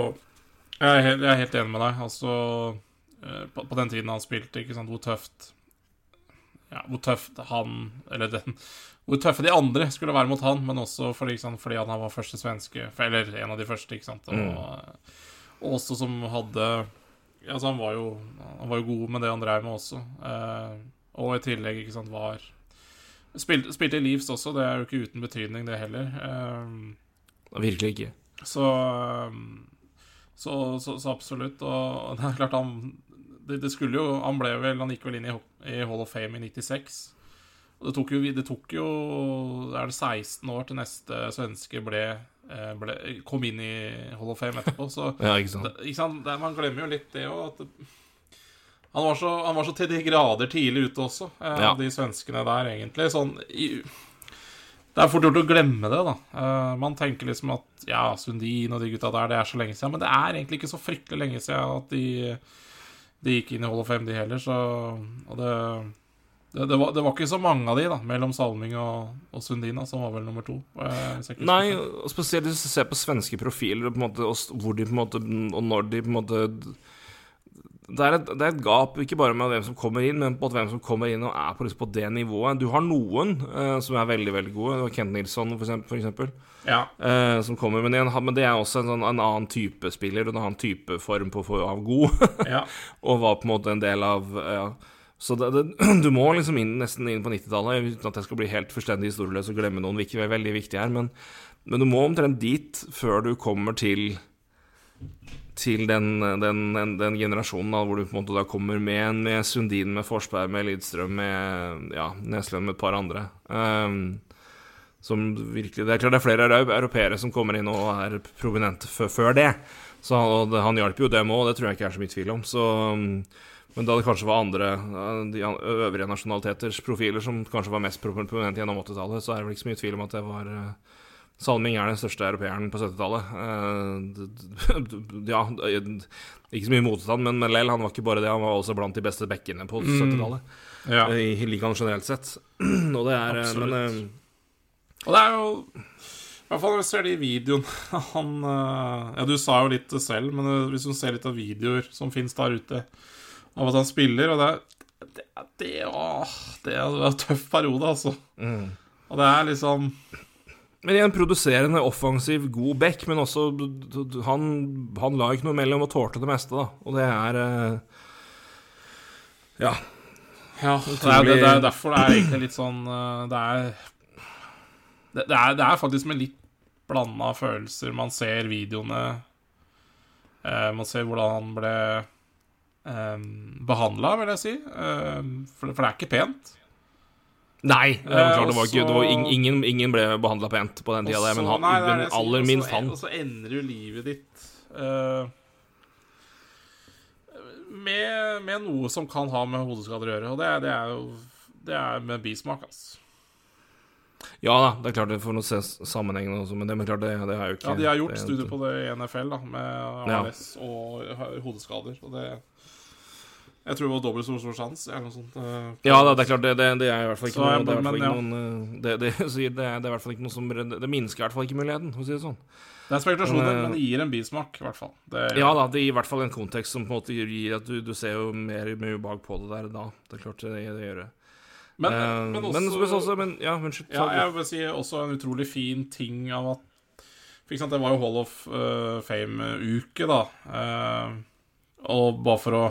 jeg er, helt, jeg er helt enig med deg. Altså eh, på, på den tiden han spilte, ikke sant, hvor tøft Ja, hvor tøft han Eller den Hvor tøffe de andre skulle være mot han, men også fordi, sant, fordi han var første svenske Eller en av de første, ikke sant. Og, og også som hadde Altså, han var jo Han var jo god med det han drev med også. Eh, og i tillegg, ikke sant, var Spilte, spilte i Leeds også, det er jo ikke uten betydning, det heller. Eh, Virkelig ikke. så, um, så, så, så absolutt. Og det er klart, han det, det skulle jo Han ble vel Han gikk vel inn i, i Hall of Fame i 96. Og det tok jo, det tok jo Er det 16 år til neste svenske ble, eh, ble kom inn i Hall of Fame etterpå, så Ja, ikke sant. det, ikke sant? Det, man glemmer jo litt det òg, han, var så, han var så til de grader tidlig ute også, eh, Ja. de svenskene der, egentlig. Sånn i, Det er fort gjort å glemme det, da. Eh, man tenker liksom at ja, Sundin og de gutta der, det er så lenge siden. Men det er egentlig ikke så fryktelig lenge siden at de, de gikk inn i Hall of Fame, de heller. Så Og det det, det, var, det var ikke så mange av de, da, mellom Salming og, og Sundin, som var vel nummer to. Nei, og spesielt hvis du ser på svenske profiler, og, på en måte, og hvor de på en måte Og når de på en måte det er, et, det er et gap, ikke bare med hvem som kommer inn, men på hvem som kommer inn og er på, liksom, på det nivået. Du har noen uh, som er veldig veldig gode. Du har Kent Nilsson, for eksempel. For eksempel Ja. uh, som kommer, men, en- men det er også en, sånn, en annen type spiller, en annen type form på, for, av god. ja. og var på en måte en del av ja. Så det, det, du må liksom inn, nesten inn på 90-tallet, uten at jeg skal bli helt fullstendig historieløs og glemme noen viktige, veldig viktige her, men, men du må omtrent dit før du kommer til til den, den, den, den generasjonen da, hvor du på en måte da kommer med, med Sundin, med Forsberg, med Lidstrøm, med ja, Neslund, med et par andre. Um, som virkelig Det er klart det er flere eu- europeere som kommer inn og er prominente før, det. Så han, han hjalp jo dem òg, det tror jeg ikke er så mye tvil om. Så, mm, men da det kanskje var andre de øvrige nasjonaliteters profiler som kanskje var mest pro- prominente gjennom 80-tallet, så er det vel ikke så mye tvil om at det var eh, Salming er den største europeeren på 70-tallet. Eh, ja, ikke så mye motstand, men lell, han var ikke bare det, han var også blant de beste bekkene på 70-tallet. Ja. I i ligaen generelt sett. Og det er eh, Absolutt. Men eh, Og det er jo I hvert fall når du ser det i videoen han eh, Ja, du sa jo litt selv, men eh, hvis du ser litt av videoer som finnes der ute av at han spiller, og det er Det, det, åh, det er en tøff periode, altså. mm. Og det er liksom Men igjen, produserende, offensiv, god back, men også Han, han la ikke noe mellom og tålte det meste, da. Og det er eh, Ja. Ja, det er, det, det er derfor det er egentlig litt sånn eh, Det er det, det er, det er faktisk med litt blanda følelser man ser videoene eh, Man ser hvordan han ble eh, behandla, vil jeg si. Eh, for, for det er ikke pent. Nei, det, var klart, det var Eh, ikke, det var ingen, ingen ble behandla pent på den tida, der, men, han, nei, er men aller og minst han. Og så ender jo livet ditt uh, med, med noe som kan ha med hodeskader å gjøre, og det, det er jo Det er med bismak, altså. Ja da, det er klart det får noe sammenheng også, men det, men klart det, det har jo ikke Ja, de har gjort studier på det i NFL, da, med Ja. Og hodeskader, og det Jeg tror det var dobbelt så stor sjanse, eh, Ja da, det er klart, det, det, det er i hvert fall ikke Så noe Det er i hvert fall men ikke ja. noen eh, det, det, er, det i hvert fall ikke noe som Det minsker i hvert fall ikke muligheten, for å si det sånn. Det er spekulasjoner, Men, eh, men det gir en bismak, i hvert fall. Det, Ja da, det gir i hvert fall en kontekst som på en måte gir at du, du ser jo mer mye bak på det der da. Det er klart det, det gjør det. Men, uh, men også, men også men, Ja, unnskyld. Ja, jeg vil si også en utrolig fin ting av at For eksempel, det var jo Hall of uh, Fame-uke, da. Uh, og bare for å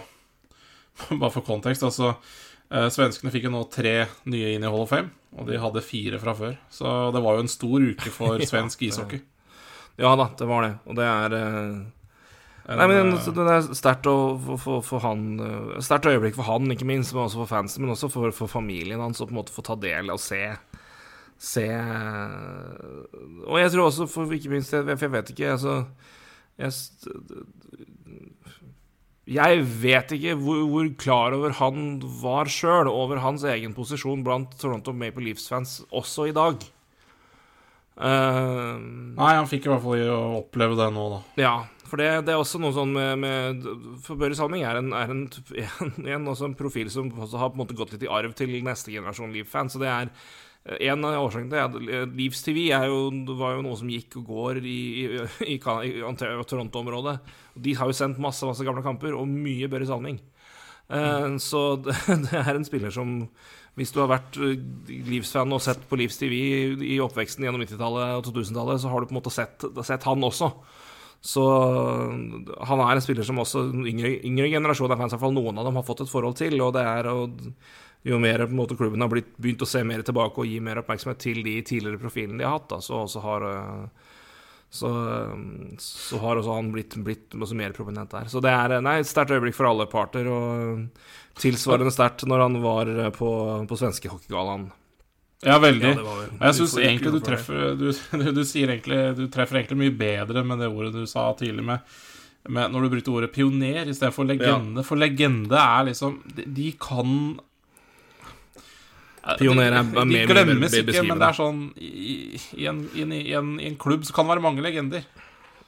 Bare for kontekst, altså eh, Svenskene fikk jo nå tre nye inn i Hall of Fame, og de hadde fire fra før. Så det var jo en stor uke for Ja, svensk det- ishockey. Ja da, det var det. Og det er eh, En, Nei, men eh, det er sterkt øyeblikk for han, ikke minst, men også for fansen, men også for, for familien hans, å på en måte få ta del og se Se Og jeg tror også, for ikke minst, for jeg vet ikke, altså jeg, jeg vet ikke hvor, hvor klar over han var sjøl, over hans egen posisjon blant Toronto Maple Leafs-fans også i dag. Uh, Nei, han fikk i hvert fall oppleve det nå, da. ja, for det, det er også noe sånn med, med For Børre Salming er, en, er en, en, en, også en profil som også har på en måte gått litt i arv til neste generasjon Leaf-fans. Så det er en av årsakene til det. at Leaves TV er jo, var jo noe som gikk og går i, i, i, i Toronto-området. De har jo sendt masse masse gamle kamper, og mye Børre Salming. Mm. Så det, det er en spiller som Hvis du har vært eh, Leafs-fan og sett på Leaves TV i, i oppveksten gjennom 90-tallet og 2000-tallet, så har du på en måte sett, sett han også. Så han er en spiller som også yngre, yngre generasjon av fans, i hvert fall noen av dem, har fått et forhold til. Og det er og jo mer på en måte klubben har blitt, begynt å se mer tilbake og gi mer oppmerksomhet til de tidligere profilene de har hatt, da, så, også har, øh, så, øh, så har også han blitt, blitt også mer prominent der. Så det er nei, et sterkt øyeblikk for alle parter, og tilsvarende sterkt når han var på, på svenske hockeygallaen. Ja, veldig. Ja, vel- jeg syns egentlig du treffer du, du, du sier egentlig Du treffer egentlig mye bedre med det ordet du sa tidlig med, med når du brukte ordet pioner istedenfor legende. For legende er liksom De, de kan Pioner er- er mer- de mer ikke, beskrivende. men det er sånn i, i, en, i, en, I en I en klubb så kan det være mange legender.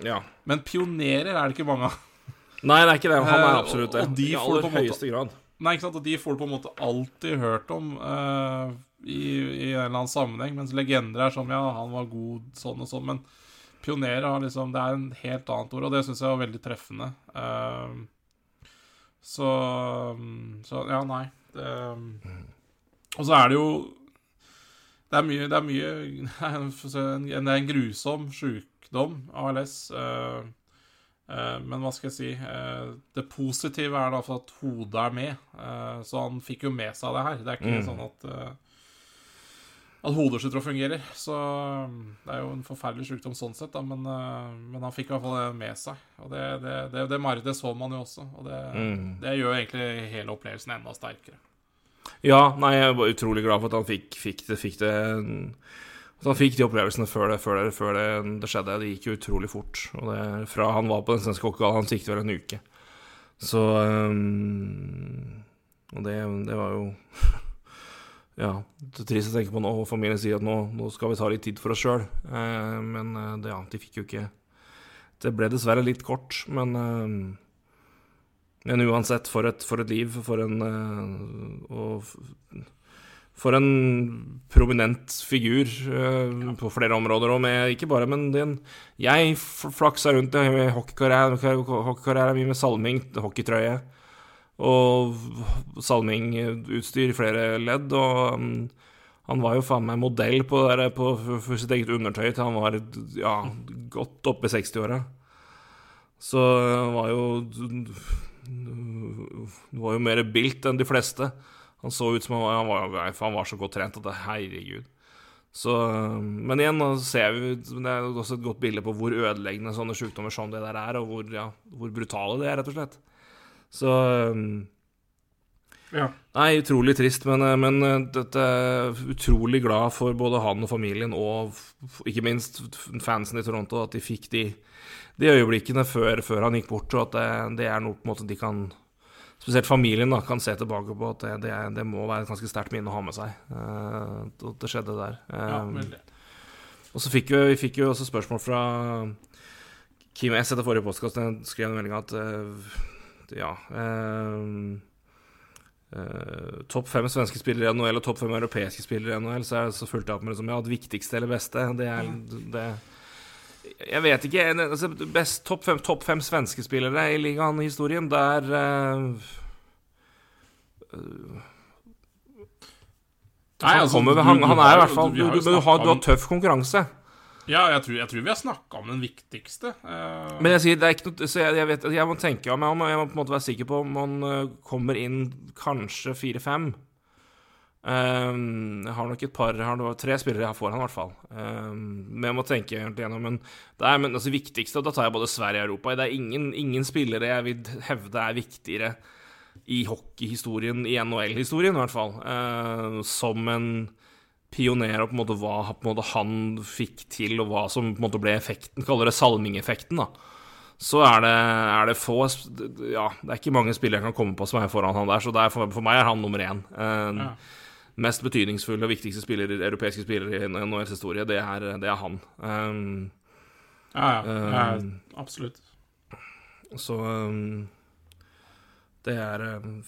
Ja. Men pionerer er det ikke mange av. Nei, det er ikke det. Han er Eh, absolutt det. og de I får aller høyeste grad. Nei, ikke sant, og de får du på en måte alltid hørt om uh, i, i en eller annen sammenheng, mens legender er sånn Ja, han var god sånn og sånn, men pionerer har liksom Det er en helt annet ord, og det syns jeg var veldig treffende. Uh, så Så ja, nei. Det, og så er det jo Det er mye Det er mye en- Det er en grusom sjukdom, ALS. eh, Eh, Men hva skal jeg si eh, Det positive er da for at hodet er med. Så han fikk jo med seg det her. Det er ikke Mm. sånn at At hodet å fungere. Så det er jo en forferdelig sykdom sånn sett, da, men, men han fikk i hvert fall det med seg. Og det, det, det, det det så man jo også, og det, Mm. det gjør egentlig hele opplevelsen enda sterkere. Ja, nei, jeg var utrolig glad for at han fikk, fikk det. Fikk det At han fikk de opplevelsene før det, før det, før det, skjedde. Det gikk jo utrolig fort. Og det, fra han var på den svenske hockeygallaen, han siktet vel en uke. Så um, Og det, det var jo Ja, det er trist å tenke på nå. Og familien sier at nå, nå skal vi ta litt tid for oss sjøl. Eh, men eh, det, ja, de fikk jo ikke Det ble dessverre litt kort, men eh, Men uansett, for et, for et liv. For en eh, Og for en prominent figur uh, på flere områder. Og med, ikke bare, men den, jeg flaksa rundt i hockeykarrieren min med Salming hockeytrøye. Og Salming-utstyr i flere ledd. Og um, han var jo faen meg modell på, der, på for sitt eget undertøy til han var ja, godt oppe i 60-åra. Så han var jo var jo mer bilt enn de fleste. Han så ut som han var, han var, han var så godt trent at det herregud. Så, men igjen, nå ser vi det er også et godt bilde på hvor ødeleggende sånne sykdommer som det der er, og hvor, ja, hvor brutale det er, rett og slett. Så ja. Nei, utrolig trist, men, men dette er utrolig glad for både han og familien, og ikke minst fansen i Toronto, at de fikk de, de øyeblikkene før, før, han gikk bort, og at det, det er noe på en måte de kan spesielt familien da, kan se tilbake på at det, det, det må være et ganske sterkt minne å ha med seg. Uh, at det skjedde der. Um, ja, og så fikk vi, vi fikk jo også spørsmål fra Kim S etter forrige postkast. Jeg skrev en melding at uh, ja uh, Topp fem svenske spillere i NHL og topp fem europeiske spillere i NHL, så, jeg, så fulgte jeg opp med liksom, ja, det viktigste eller beste. Det er det jeg vet ikke. Altså, best Topp fem, top fem svenske spillere i ligaen i historien, der uh, Nei, altså, kommer, han, han, er i hvert fall Du, du, du, har, du har tøff konkurranse. Ja, jeg tror, jeg tror vi har snakka om den viktigste. Uh... Men jeg sier, det er ikke noe Så jeg, jeg, vet, jeg må tenke om jeg, må, jeg må på en måte være sikker på om man kommer inn kanskje fire-fem. Um, jeg har nok et par har Tre spillere jeg har foran i hvert fall. Um, men jeg må tenke gjennom Men det er men, altså, viktigste, og da tar jeg både Sverige og Europa. Det er ingen, ingen spillere jeg vil hevde er viktigere i hockeyhistorien, i NHL-historien i hvert fall, uh, som en pioner og på en måte hva på en måte, han fikk til, og hva som på en måte ble effekten, kaller det salmingeffekten, da. Så er det, er det, få Ja, det er ikke mange spillere jeg kan komme på som er foran han der, så er, for, for, meg er han nummer én. Uh, ja mest betydningsfulle og viktigste spiller, europeiske spillere i NHLs historie, det er, det er han. Um, ja, ja, ja, um, absolutt. Så um, det er um,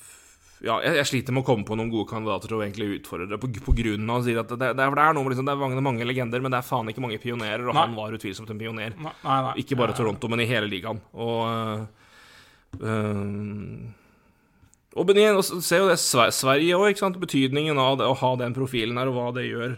Ja, jeg, jeg, sliter med å komme på noen gode kandidater til å egentlig utfordre det, på, på grunn av at det, det, det, er, noe, liksom, det er mange, mange, legender, men det er faen ikke mange pionerer, og nei. han var utvilsomt en pioner. Nei, nei, ikke bare Toronto, men i hele ligaen. Og uh, um, og Benin, og se jo det Sverige òg, betydningen av det, å ha den profilen her, og hva det gjør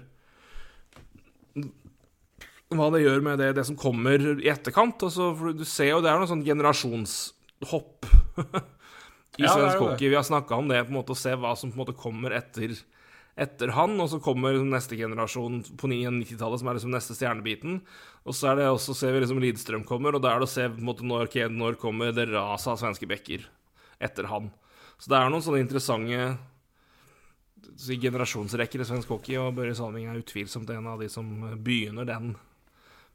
Hva det gjør med det, det som kommer i etterkant. Altså, du ser jo det er noe sånn generasjonshopp i ja, svensk hockey. Vi har snakka om det, på en måte, å se hva som på en måte kommer etter, etter han, og så kommer neste generasjon på 90-tallet, som er liksom neste stjernebiten. Og så er det også, ser vi liksom Lidstrøm kommer, og da er det å se på en måte, når, når kommer det raset av svenske bekker etter han. Så det er noen sånne interessante så generasjonsrekker i svensk hockey, og Børre Salming er utvilsomt en av de som begynner den,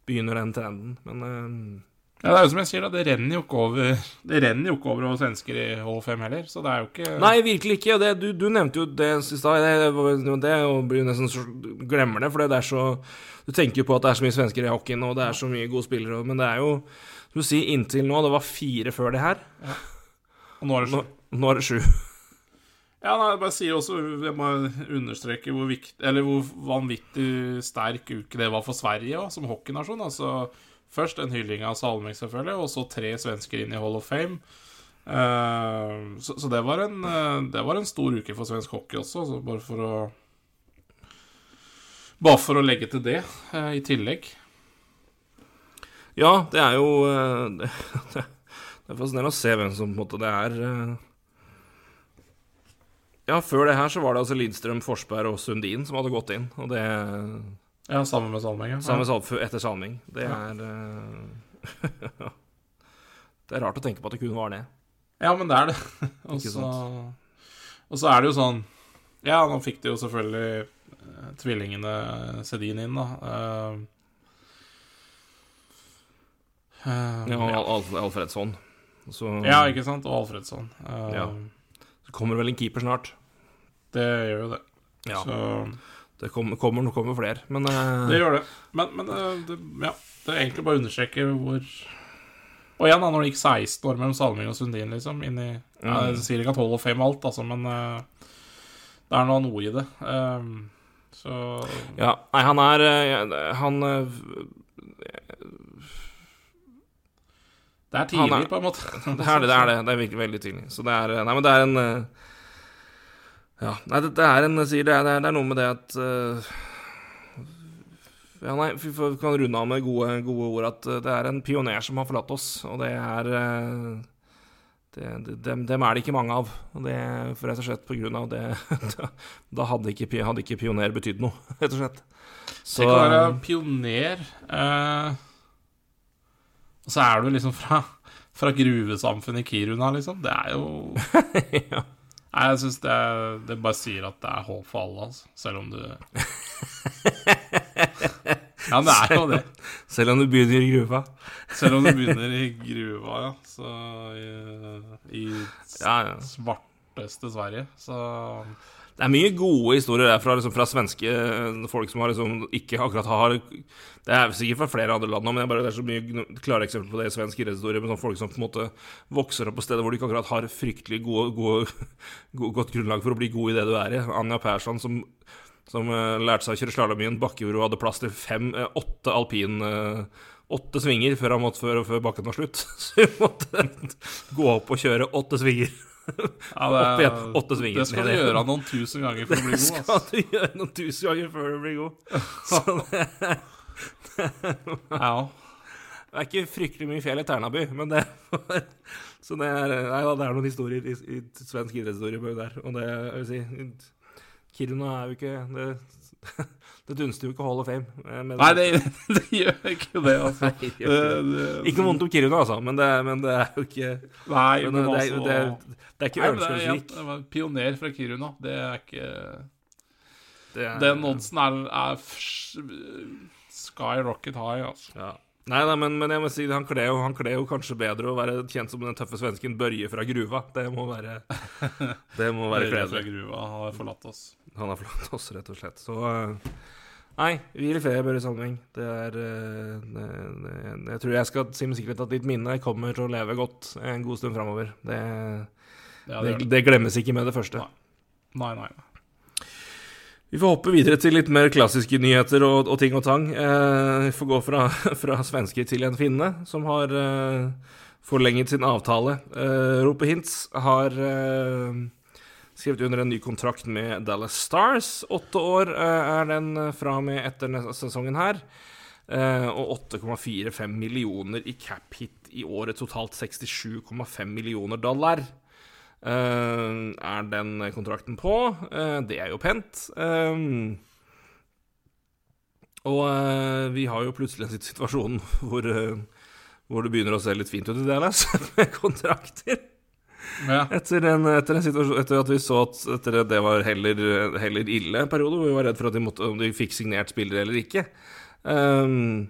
begynner den trenden. Men uh, ja, det er jo som jeg sier, da, det renner jo ikke over Det renner jo ikke over over svensker i H5 heller, så det er jo ikke Nei, virkelig ikke. Og det, du, du, nevnte jo det i stad, det, og blir nesten så, glemmer det, for det er så Du tenker jo på at det er så mye svensker i hockeyen, og det er så mye gode spillere, men det er jo Som du sier, inntil nå, det var fire før det her. Ja. Og nå er det sju. Nå er det sju. Ja, nei, jeg bare sier også Jeg må understreke hvor, viktig, eller hvor vanvittig sterk uke det var for Sverige også, som hockeynasjon. Altså, først en hylling av Salming, selvfølgelig, og så tre svensker inn i Hall of Fame. Uh, så, så det, var en, uh, det var en stor uke for svensk hockey også, så bare for å Bare for å legge til det, uh, i tillegg. Ja, det er jo det, det er fascinerende å se hvem som på en måte det er ja, før det her så var det altså Lidstrøm, Forsberg og Sundin som hadde gått inn, og det Ja, sammen med Salming, ja. Sammen med etter Salming. Det er ja. Det er rart å tenke på at det kun var det. Ja, men det er det. og, så, og så er det jo sånn Ja, nå fikk de jo selvfølgelig eh, tvillingene Sedin inn, da. Eh, eh, Ja, Al Alfredsson. Så ja, ikke sant? Og Alfredsson. Uh, Ja. så kommer vel en keeper snart. Det gjør jo det. Ja. Så Det kommer, kommer, kommer flere. Men uh, det gjør det. Men, men uh, det, ja, det er egentlig bare å understreke hvor Og igjen, da, når det gikk 16 år mellom Salming og Sundin, liksom, inn i ja, Jeg sier ikke at Hall og Fame alt, altså, men eh, det er noe, noe i det. Eh, så Ja, nei, han er eh, Han eh, det er tidlig, er- på en måte. Det er det, det er det. Det er virkelig veldig tidlig. Så det er Nei, men det er en eh, Ja, nei, det, det er en sier det er, det er, noe med det at uh, Ja, nei, vi kan runde av med gode, gode ord at eh, det er en pioner som har forlatt oss, og det er det, dem, dem er det ikke mange av. Det er rett og slett på grunn av det Da, da hadde, ikke, hadde ikke pioner betydd noe, rett og slett. Så Tenk å være pioner. Eh, og så er du liksom fra, fra gruvesamfunnet i Kiruna, liksom. Det er jo ja. Nei, jeg syns det, det bare sier at det er håp for alle, altså. Selv om du Ja, det er jo det. Selv om du begynner i gruva. Selv om du begynner i gruva, ja. Så i, i Ja, ja. svarteste Sverige, så Det er mye gode historier der fra, liksom, fra svenske eh, folk som har liksom ikke akkurat har Det er sikkert fra flere andre land men er, bare, det er så mye klare eksempler på det i svensk idrettshistorie. Med sånne folk som på en måte vokser opp på steder hvor de ikke akkurat har fryktelig gode, gode, godt grunnlag for å bli god i det du er i. Anja Persson som, som uh, lærte seg å kjøre slalåm i en bakke hvor hun hadde plass til fem, uh, åtte alpin Uh, Åtte svinger før, måtte, før, før bakken var slutt. Så hun måtte gå opp og kjøre åtte svinger. Ja, Opp igjen, åtte svinger Det skal du gjøre noen tusen ganger før du blir god, skal altså. du gjøre noen tusen ganger før du blir god. Så det, Ja. det er ikke fryktelig mye fjell i Ternaby, men det Så det er, nei, det er noen historier i, i svensk idrettshistorie der. Og det jeg vil si Kiruna er jo ikke Det, det dunster jo ikke Hall of Fame. eh, Nei, det, det gjør ikke det, altså. Nei, det ikke det. Ikke noe vondt om Kiruna, altså, men det, men det er jo ikke Nei, men men det, altså det, det er ikke Nei, det er, Ørnskjølsvik. var pioner fra Kiruna. Det er ikke Det er- Den oddsen er, er f- sky rocket high, altså. Ja. Nei da, men, men jeg må si han kler jo, han kler jo kanskje bedre å være kjent som den tøffe svensken Børje fra gruva. Det må være Det må være Høyre fra gruva har forlatt oss. Han har forlatt oss, rett og slett. Så eh, Nei, hvil i fred, Børre Sandving. Det er eh, det, det, Jeg tror jeg skal si med sikkerhet at ditt minne kommer til å leve godt en god stund framover. Det, Ja, det, glemmes ikke med det første. Nei, nei. nei. Vi får hoppe videre til litt mer klassiske nyheter og, og ting og tang. Eh, vi får gå fra, fra svenske til en finne, som har eh, forlenget sin avtale. Eh, Rope Hintz har eh, skrevet under en ny kontrakt med Dallas Stars. Åtte år eh, er den eh, fra og med etter sesongen her. Eh, og 8,45 millioner i cap hit i året. Totalt 67,5 millioner dollar. Uh, er den kontrakten på. Uh, det er jo pent. Eh, og uh, vi har jo plutselig en situasjon hvor, hvor det begynner å se litt fint ut i Dallas med kontrakter. Etter, en, etter, en etter at vi så at etter det var heller, heller ille en periode, hvor vi var redd for at de måtte, om de fikk signert spillere eller ikke. Um,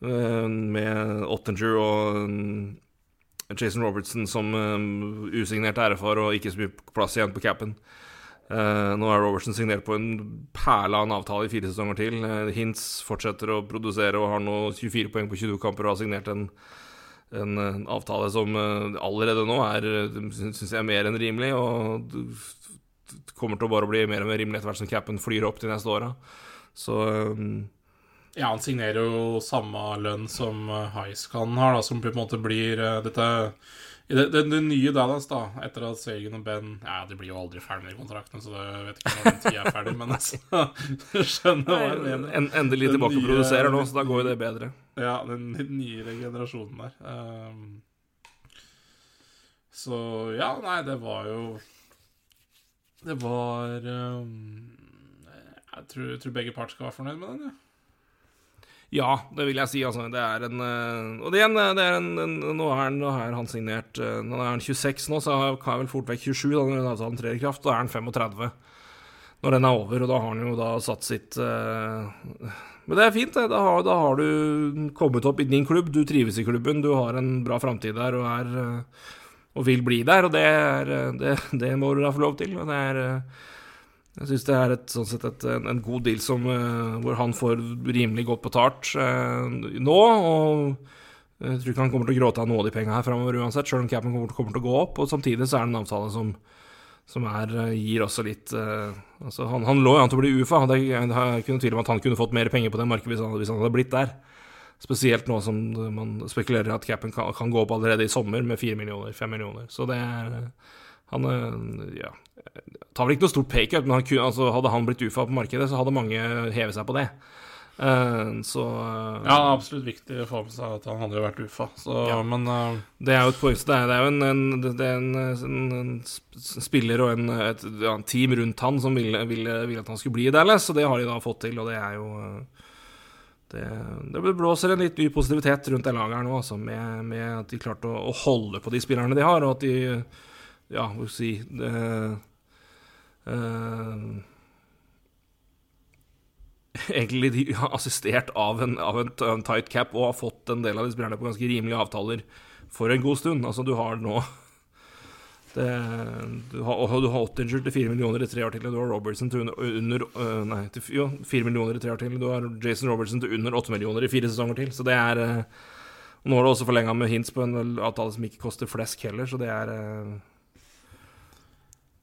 med Ottinger og um, Jason Robertson som um, usignert RFR og ikke så mye plass igjen på capen. Uh, nå er Robertson signert på en perle av en avtale i fire sesonger til. Uh, Hintz fortsetter å produsere og har nå 24 poeng på 22 kamper og har signert en, en, uh, avtale som uh, allerede nå er, syns jeg, mer enn rimelig. Og det kommer til å bare bli mer og mer rimelig etter hvert som capen flyr opp de neste åra. Så Ja, han signerer jo samme lønn som Highscan har, da, som på en måte blir dette det, det, det nye Dallas, da, etter at Sagan og Ben Ja, de blir jo aldri ferdig med kontrakten, kontraktene, så jeg vet ikke når den tida er ferdig, men altså skjønner hva jeg mener. en, endelig tilbakeproduserer tilbake og produserer nå, så da går jo det bedre. Ja, den nyere generasjonen der. Um, så ja, nei, det var jo Det var um, Jeg tror, jeg tror begge parter skal være fornøyd med den, ja. Ja, det vil jeg si. Altså, det er en eh, Og igjen, det er en, en nå, er nå er han signert eh, Nå er han 26 nå, så har jeg vel fort vekk 27 da når avtalen trer i kraft. Da er han 35. når den er over, og da har han jo da satt sitt uh... Men det er fint, det. Da har, da har du kommet opp i din klubb, du trives i klubben, du har en bra framtid der og er eh, og vil bli der, og det, er, eh, det, det må du da få lov til. Og det er eh, Jeg syns det er et, sånn sett et, en, god deal som, eh, hvor han får rimelig godt betalt eh, nå. Og jeg tror ikke han kommer til å gråte av noe av de pengene her framover uansett, sjøl om capen kommer, kommer, til å gå opp. Og samtidig så er det en avtale som, som er, gir også litt uh, altså han, han, lå jo an til å bli UFA. Det er ikke noe tvil om at han kunne fått mer penger på det markedet hvis han, hvis han hadde blitt der. Spesielt nå som man spekulerer at capen kan, kan, gå opp allerede i sommer med fire millioner, fem millioner. Så det er Han ja, tar vel ikke noe stort paycut, men han, altså, hadde han blitt UFA på markedet, så hadde mange hevet seg på det. Uh, så uh, Ja, absolutt viktig å få med seg at han hadde jo vært UFA, så, ja. men uh, Det er jo et poeng. Det er, det er jo en, en, det er en, en, spiller og et ja, team rundt han som ville, ville, ville, at han skulle bli i Dallas, og det har de da fått til, og det er jo det, det blåser en litt ny positivitet rundt det laget her nå, altså, med, med, at de klarte å, å, holde på de spillerne de har, og at de Ja, hva skal vi si det, egentlig de har assistert av en, av en, en, tight cap og har fått en del av de spillerne på ganske rimelige avtaler for en god stund. Altså, du har nå det, du, har, du har Ottinger til 4 millioner i tre år til, du har Robertson til under, under uh, Nei, til, jo, 4 millioner i tre år til, du har Jason Robertson til under 8 millioner i fire sesonger til. Så det er uh, Nå har du også forlenga med hints på en avtale som ikke koster flesk heller, så det er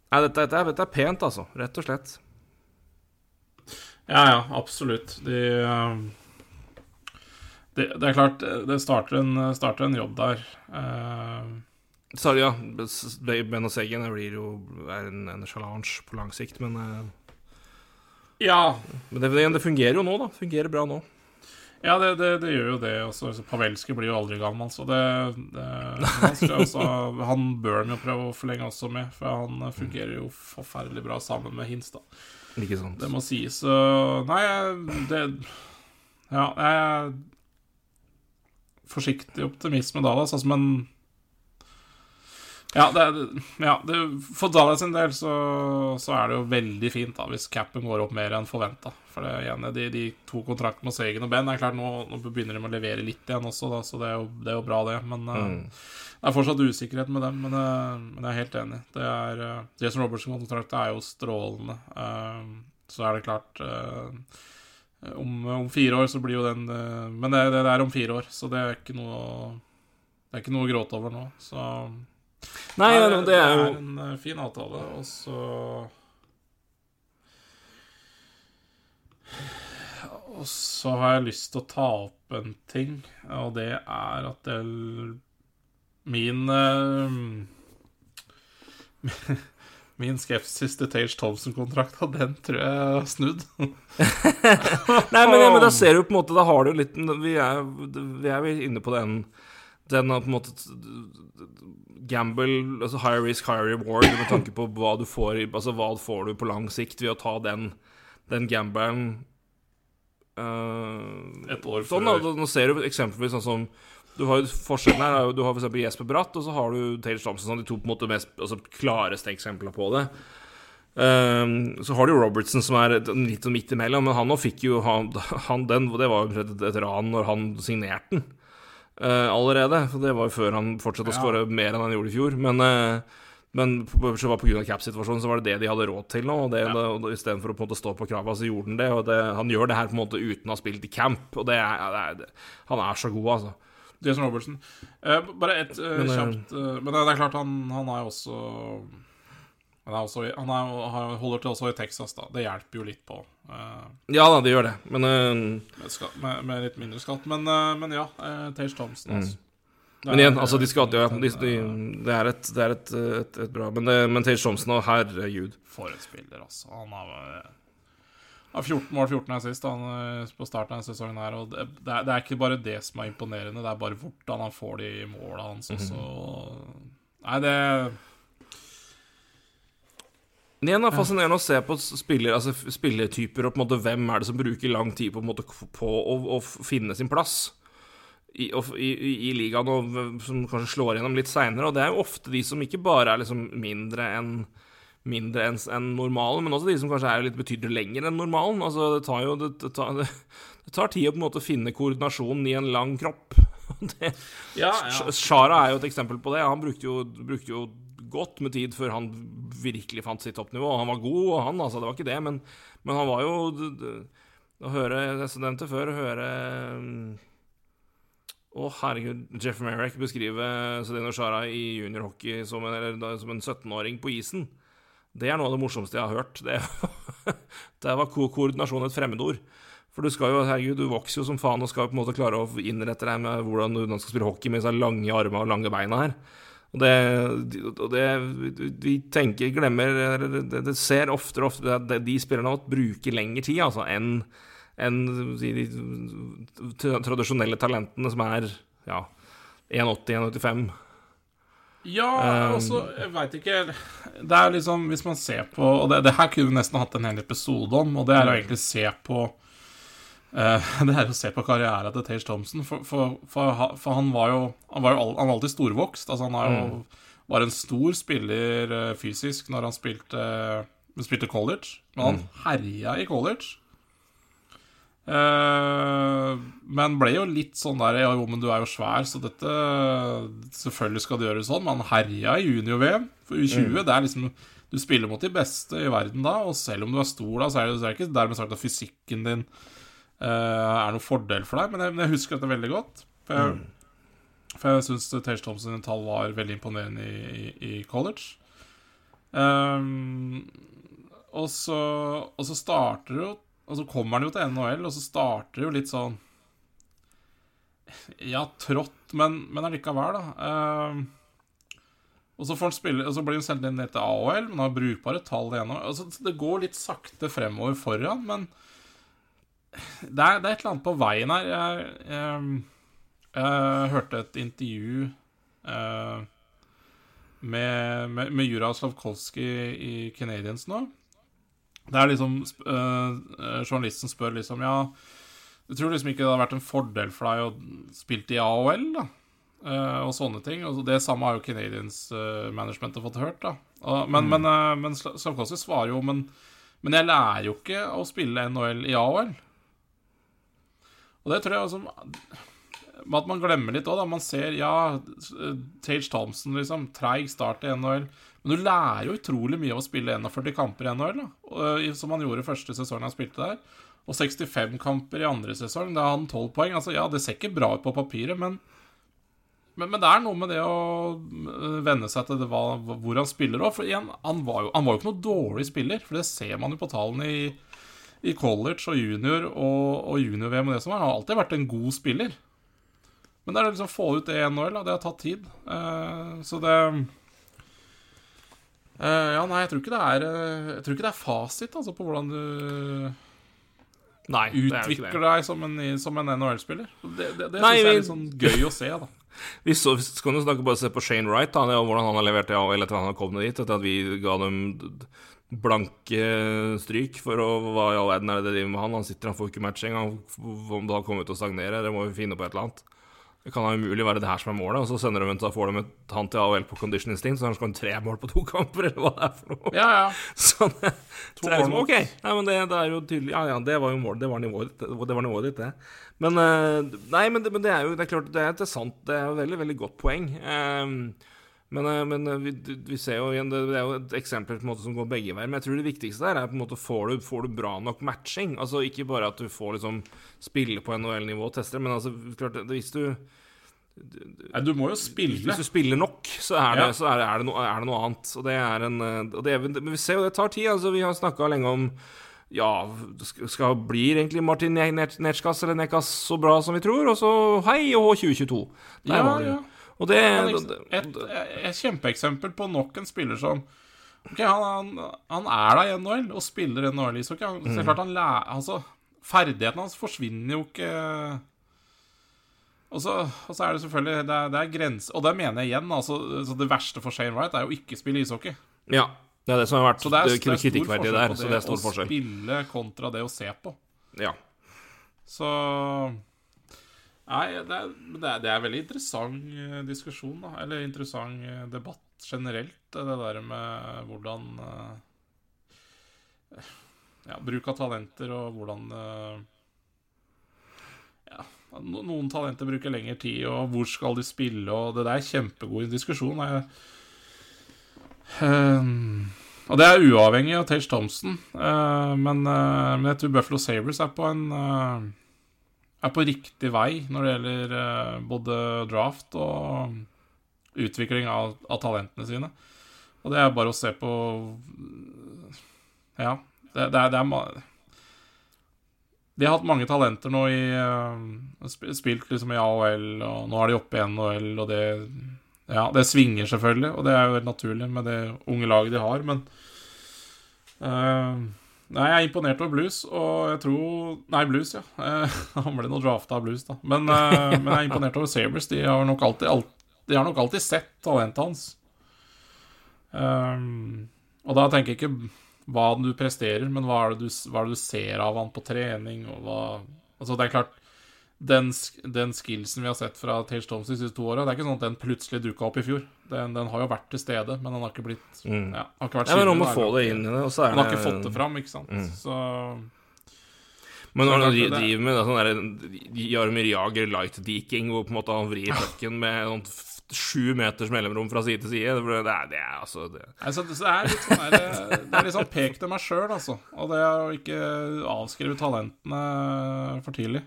Nei, dette, dette, dette er pent, altså. Rett og slett. Ja, ja, absolutt. De, de, det er klart, det starter en, starter en jobb der. Uh, Sorry, ja, Ben og Seggen blir jo er en, en challenge på lang sikt, men uh, Ja. Men det, det, fungerer jo nå, da. Fungerer bra nå. Ja, det, det, det gjør jo det. Også, Pavelski blir jo aldri gammel, så det, han, også, han bør han jo prøve å forlenge også med, for han fungerer jo forferdelig bra sammen med Hins, da. Ikke sant. Det må sies. Så Nei, det Ja, jeg er forsiktig optimisme da, da, sånn som en ja, det, ja det, for Dallas sin del så, så, er det jo veldig fint da hvis capen går opp mer enn forventa. For det igjen, de, de to kontraktene med Søgen og Ben er klart nå, nå begynner de å levere litt igjen også, da, så det er, jo, det er jo bra, det. Men mm. uh, det er fortsatt usikkerhet med dem, men, uh, men, jeg er helt enig. Det er, uh, Jason Robertson-kontrakt er jo strålende. Så er det klart om, om, fire år så blir jo den Men det, det, er om fire år, så det er ikke noe Det er ikke noe å gråte over nå. Så Nei, det, det, er jo Det er en fin avtale, og så Og så har jeg lyst til å ta opp en ting, og det er at det Min uh, Min skepsis til Tage Thompson-kontrakta, den tror jeg har snudd. Nei, men, ja, men, da ser du på en måte Da har du litt Vi er, vi er inne på den Den har på en måte Gamble, altså high risk, high reward, med tanke på hva du får Altså hva får du på lang sikt ved å ta den, den gambelen uh, Et år sånn, før. Nå ser du eksempelvis sånn som du har jo forskjellen her, du har f.eks. Jesper Bratt, og så har du Taylor Thompson, sånn, de to på en måte mest altså, klareste eksemplene på det. Um, så har du jo Robertson, som er litt sånn midt imellom, men han nå fikk jo han, han den, Det var jo et, et ran når han signerte den allerede. For det var jo før han fortsatte å skåre mer enn han gjorde i fjor. Men, uh, men så var pga. cap-situasjonen så var det det de hadde råd til nå. Og, det, ja. og Istedenfor å på en måte stå på krava, så gjorde han det. Og det, han gjør det her på en måte uten å ha spilt i camp. Og det er, det er, han er så god, altså. Jason Robertson. Uh, bare ett uh, kjapt uh, Men det, det, er klart, han, han er også Han, er også, han er, holder til også i Texas, da. Det hjelper jo litt på. ja da, det gjør det, men med, skatt, med, med, litt mindre skatt. Men, men ja, Tage Thompson, mm. altså. Men igjen, altså, de skal ja, de, de, det er et, det er et, et, et bra Men, men Tage Thompson, herregud For en spiller, altså. Han har har 14 mål, 14 er sist han, eh, på starten av sesongen. her Og det, det, er, det, er, ikke bare det som er imponerende, det er bare hvordan han får de måla hans også. Mm -hmm. Nei, det det er fascinerende å se på spiller, altså spilletyper og på en måte hvem er det som bruker lang tid på, måte, på å, å, finne sin plass i, i, i ligaen, og som kanskje slår gjennom litt seinere. Og det er jo ofte de som ikke bare er liksom mindre enn mindre enn en normalen, men også de som kanskje er litt betydelig lenger enn normalen. Altså, det tar jo det, det, tar, det, det tar tid å på en måte finne koordinasjonen i en lang kropp. Det, Ja, ja. Shara er jo et eksempel på det. Han brukte jo, brukte jo godt med tid før han virkelig fant sitt toppnivå. Han var god, og han, altså, det var ikke det, men, men han var jo Å høre Jeg nevnte før, å høre mm, Å, herregud, Jeff Merrick beskrive Sedino Shara i juniorhockey som som en 17-åring på isen. Det er noe av det morsomste jeg har hørt. Det, det var ko koordinasjon et fremmedord. For du skal jo, herregud, du vokser jo som faen og skal på en måte klare å innrette deg med hvordan du skal spille hockey med disse lange armene og lange beina her. Og det, og det Vi tenker, glemmer Det, det ser oftere og oftere at de spillerne har bruker lengre tid altså, enn en de tradisjonelle talentene som er ja, 1,80-1,85. Ja, Um, altså, jeg veit ikke Det er liksom, hvis man ser på Og det, det her kunne vi nesten hatt en hel episode om, og det er å egentlig se på Det er å se på karrieren til Tage Thompson, for, for, for, for han var jo Han var jo han var alltid storvokst. Altså, han jo, var en stor spiller eh, fysisk når han spilte, spilte college, men han herja i college. Uh, men ble jo litt sånn der Ja, jo, men du er jo svær, så dette Selvfølgelig skal du gjøre sånn. Men han herja i junior-VM for U20. Det er liksom Du spiller mot de beste i verden da, og selv om du er stor da, så er det, så er det ikke dermed sagt at fysikken din eh, er noen fordel for deg. Men jeg, men jeg husker dette veldig godt. For jeg, for jeg syns Tage Thompson tall var veldig imponerende i, i, i college. Um, og så, og så starter jo Og så kommer han jo til NHL, og så starter det jo litt sånn Ja, trått, men, men allikevel, da. Um, og så, spille, og så blir han sendt ned til AHL, men har brukbare tall igjen. Altså, det går litt sakte fremover foran, men det er, det er et eller annet på veien her. Jeg, jeg, jeg hørte et intervju uh, med, med, med Jura Slavkovskij i Canadiens nå. Det er liksom eh, Journalisten spør liksom Ja, du tror liksom ikke det hadde vært en fordel for deg å spille i AHL, da? Uh, og sånne ting. Og det samme har jo Canadiens uh, management fått hørt, da. uh, men, men, uh, men Sla- Slavkovskij svarer jo men, men jeg lærer jo ikke å spille NHL i AHL. Og det tror jeg altså At man glemmer litt òg, da. Man ser, ja, Tage Thompson, liksom. Treig start i NHL. Men du lærer jo utrolig mye av å spille 41 kamper i NHL, da. Eh, Som han gjorde første sesongen han spilte der. Og 65 kamper i andre sesong. Da hadde han 12 poeng. Altså, ja, det ser ikke bra ut på papiret, men men, men det er noe med det å øh, venne seg til hva, hvor han spiller òg. For igjen, han var, jo, han var jo ikke noe dårlig spiller, for det ser man jo på tallene i, i college og junior og, og junior-VM og det som er. Han har alltid vært en god spiller. Men det er liksom å få ut det i NHL. Det har tatt tid. Uh, så det uh, Ja, nei, jeg tror ikke det er eh, Jeg tror ikke det er fasit altså, på hvordan du Nei, er utvikler deg som en, som en NHL-spiller. Det, det, det syns jeg er litt sånn gøy å se, da. Vi så, skal jo snakke bare se på Shane Wright, da, og hvordan han har levert det etter at han har kommet dit, etter at vi ga dem blanke stryk for å Hva i all verden er det de driver med han? Han sitter, han får ikke matching. engang. om det har kommet til å stagnere, det må vi finne på et eller annet. Det kan da umulig være det her som er målet, og så sender de en, så får de et, han til AHL på condition instinct, så han skal ha tre mål på to kamper, eller hva det er for noe. Ja, ja. Sånn, det To er liksom, mål ok, nei, men det, det er jo tydelig Ja, ja, det var jo målet, det var nivået ditt, det var nivået ditt, det. Men eh, Nei, men det, men det er jo det er klart, det er, det er sant. Det er jo veldig, veldig godt poeng. Ehm, men eh, men eh, vi, vi ser jo igjen Det, det er jo et eksempel på en måte som går begge veier. Men jeg tror det viktigste der er på en måte får du, får du bra nok matching. Altså Ikke bare at du får liksom spille på NHL-nivå og teste men altså klart, hvis du Nei, du må jo spille. hvis du spiller nok, så er det, Ja. så er det, er det, noe, er det noe annet. Og det er en det Men vi ser jo det tar tid. Altså, vi har snakka lenge om Ja, skal, blir egentlig Martin Ne- Ne- Netsjkas eller Nekas så bra som vi tror? Og så hei og hå 2022. Der Ja, var det. ja. Og det, Men Et, et kjempeeksempel på nok en spiller som Ok, han, han, han er da i NHL og spiller NHL-ishockey. Han- Så det klart han lærer Altså, ferdigheten hans forsvinner jo ikke og så, og så er det selvfølgelig Det er, det er grenser Og det mener jeg igjen. Altså, så det verste for Shane Wright er jo ikke spille ishockey. ja. Det er det som har vært Så der. Så det er stor kritikkverdig forskjell på det å spille kontra det å se på. Ja. Så Nei, det er, det er, det er veldig interessant eh, diskusjon, da. Eller interessant eh, debatt generelt. Det der med hvordan eh, Ja, bruk av talenter og hvordan eh, Ja, noen talenter bruker lengre tid, og hvor skal de spille, og det der er kjempegod diskusjon. Jeg, Ehm, og det er uavhengig av Tage Thompson, uh, men, uh, men jeg tror Buffalo Sabres er på en eh, er på riktig vei når det gjelder eh, både draft og utvikling av, av talentene sine. Og det er bare å se på Ja, det, det er, det De har hatt mange talenter nå i eh, Spilt liksom i AHL, og nå er de oppe i NHL, og det Ja, det svinger selvfølgelig, og det er jo helt naturlig med det unge laget de har, men eh, Nei, jeg er imponert over Blues, og jeg tror Nei, Blues, ja. Eh, Han ble nå drafta av Blues, da. Men, eh, men jeg er imponert over Sabres. De har nok alltid, alt, de har nok alltid sett talentet hans. Um, og da tenker jeg ikke hva du presterer, men hva er, det du, hva er det du ser av han på trening, og hva Altså, det er klart den, den skillsen vi har sett fra Tage Thompson de siste to åra, det er ikke sånn at den plutselig dukka opp i fjor. Den, den har jo vært til stede, men den har ikke blitt Mm. ja, har ikke vært Ja, synlig, da. få det inn i det, og Han har ikke fått det fram, ikke sant. Mm. Så Men når det- driver med sånn Jaromir Jager light-deking, hvor på en måte han vrir pucken med sånn sju meters mellomrom fra side til side Det er, det er altså det. Altså, det det er litt sånn der, Det er litt sånn pek til meg sjøl, altså. Og det er å ikke avskrive talentene for tidlig.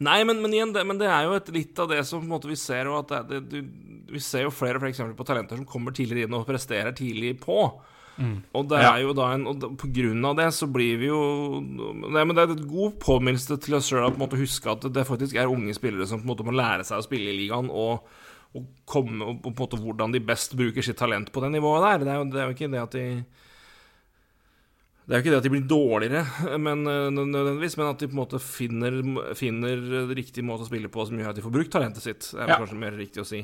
Nei, men, men igjen, det, men det er jo et, litt av det som på en måte vi ser, jo at det, det, du, vi ser jo flere og flere eksempler på talenter som kommer tidligere inn og presterer tidlig på. Og det Ja. er jo da en Og da- på grunn av det så blir vi jo Nei, men det er et god påminnelse til oss sjøl å huske at det faktisk er unge spillere som på en måte må lære seg å spille i ligaen, og, og komme og på en måte hvordan de best bruker sitt talent på det nivået der. Det er jo, det er jo ikke det at de det er jo ikke det at de blir dårligere, men, øh, nødvendigvis, men at de på en måte finner, finner riktig måte å spille på som gjør at de får brukt talentet sitt. Det er Ja. kanskje mer riktig å si.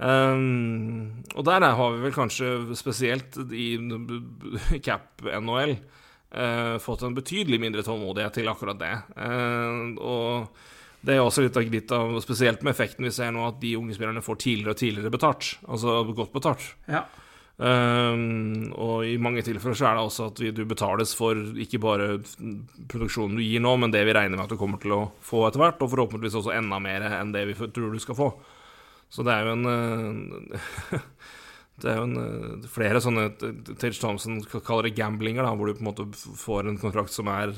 Um, og der er- har vi vel kanskje spesielt i cap-NHL uh, fått en betydelig mindre tålmodighet til akkurat det. Uh, og det er også litt av, litt av spesielt med effekten vi ser nå, at de unge spillerne får tidligere og tidligere betalt. Altså godt betalt. Ja. Um, og i mange tilfeller så er det også at vi, du betales for ikke bare produksjonen du gir nå, men det vi regner med at du kommer til å få etter hvert, og forhåpentligvis også enda mer enn det vi tror du skal få. Så det er jo en eh, Det er jo en, eh, flere sånne Tage Thompson kaller det gamblinger, da, hvor du på en måte får en kontrakt som er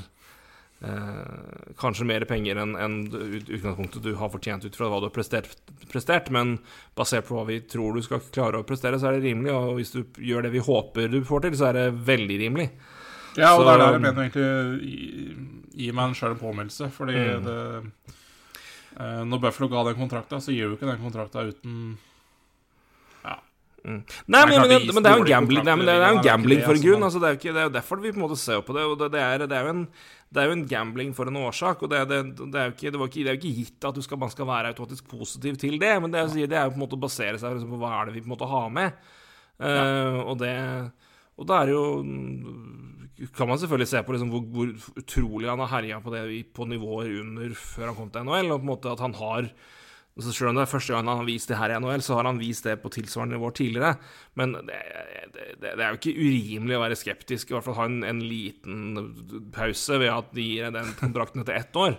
eh, kanskje mer penger enn en utgangspunktet du har fortjent ut fra hva du har prestert, prestert, men basert på hva vi tror du skal klare å prestere, så er det rimelig. Og hvis du gjør det vi håper du får til, så er det veldig rimelig. Ja, og Så- det er der jeg mener egentlig gi, gi meg sjøl en påminnelse, fordi Mm. det eh, Når Buffalo ga den kontrakta, så gir jo ikke den kontrakta uten Nei, men, men, er men, men, det er jo en gambling, nei, det er jo en gambling for en er grunn. Altså, det, er ikke, det er jo derfor vi på en måte ser på det. Det, det, er, det, er jo en, det er jo en gambling for en årsak. Og det, det, det, er jo ikke, det, var ikke, det er ikke gitt at du skal, man skal være automatisk positiv til det, men det, er, det er jo på en måte å basere seg liksom på hva er det vi på en måte har med. Uh, og det Og da er det jo kan man selvfølgelig se på liksom hvor, hvor utrolig han har herja på det på nivåer under før han kom til NHL, og på en måte at han har så Selv om det er første gang han har vist det her i NHL, så har han vist det på tilsvarende nivå tidligere. Men det, det det er jo ikke urimelig å være skeptisk, i hvert fall ha en, en liten pause ved at de gir den kontrakten etter ett år.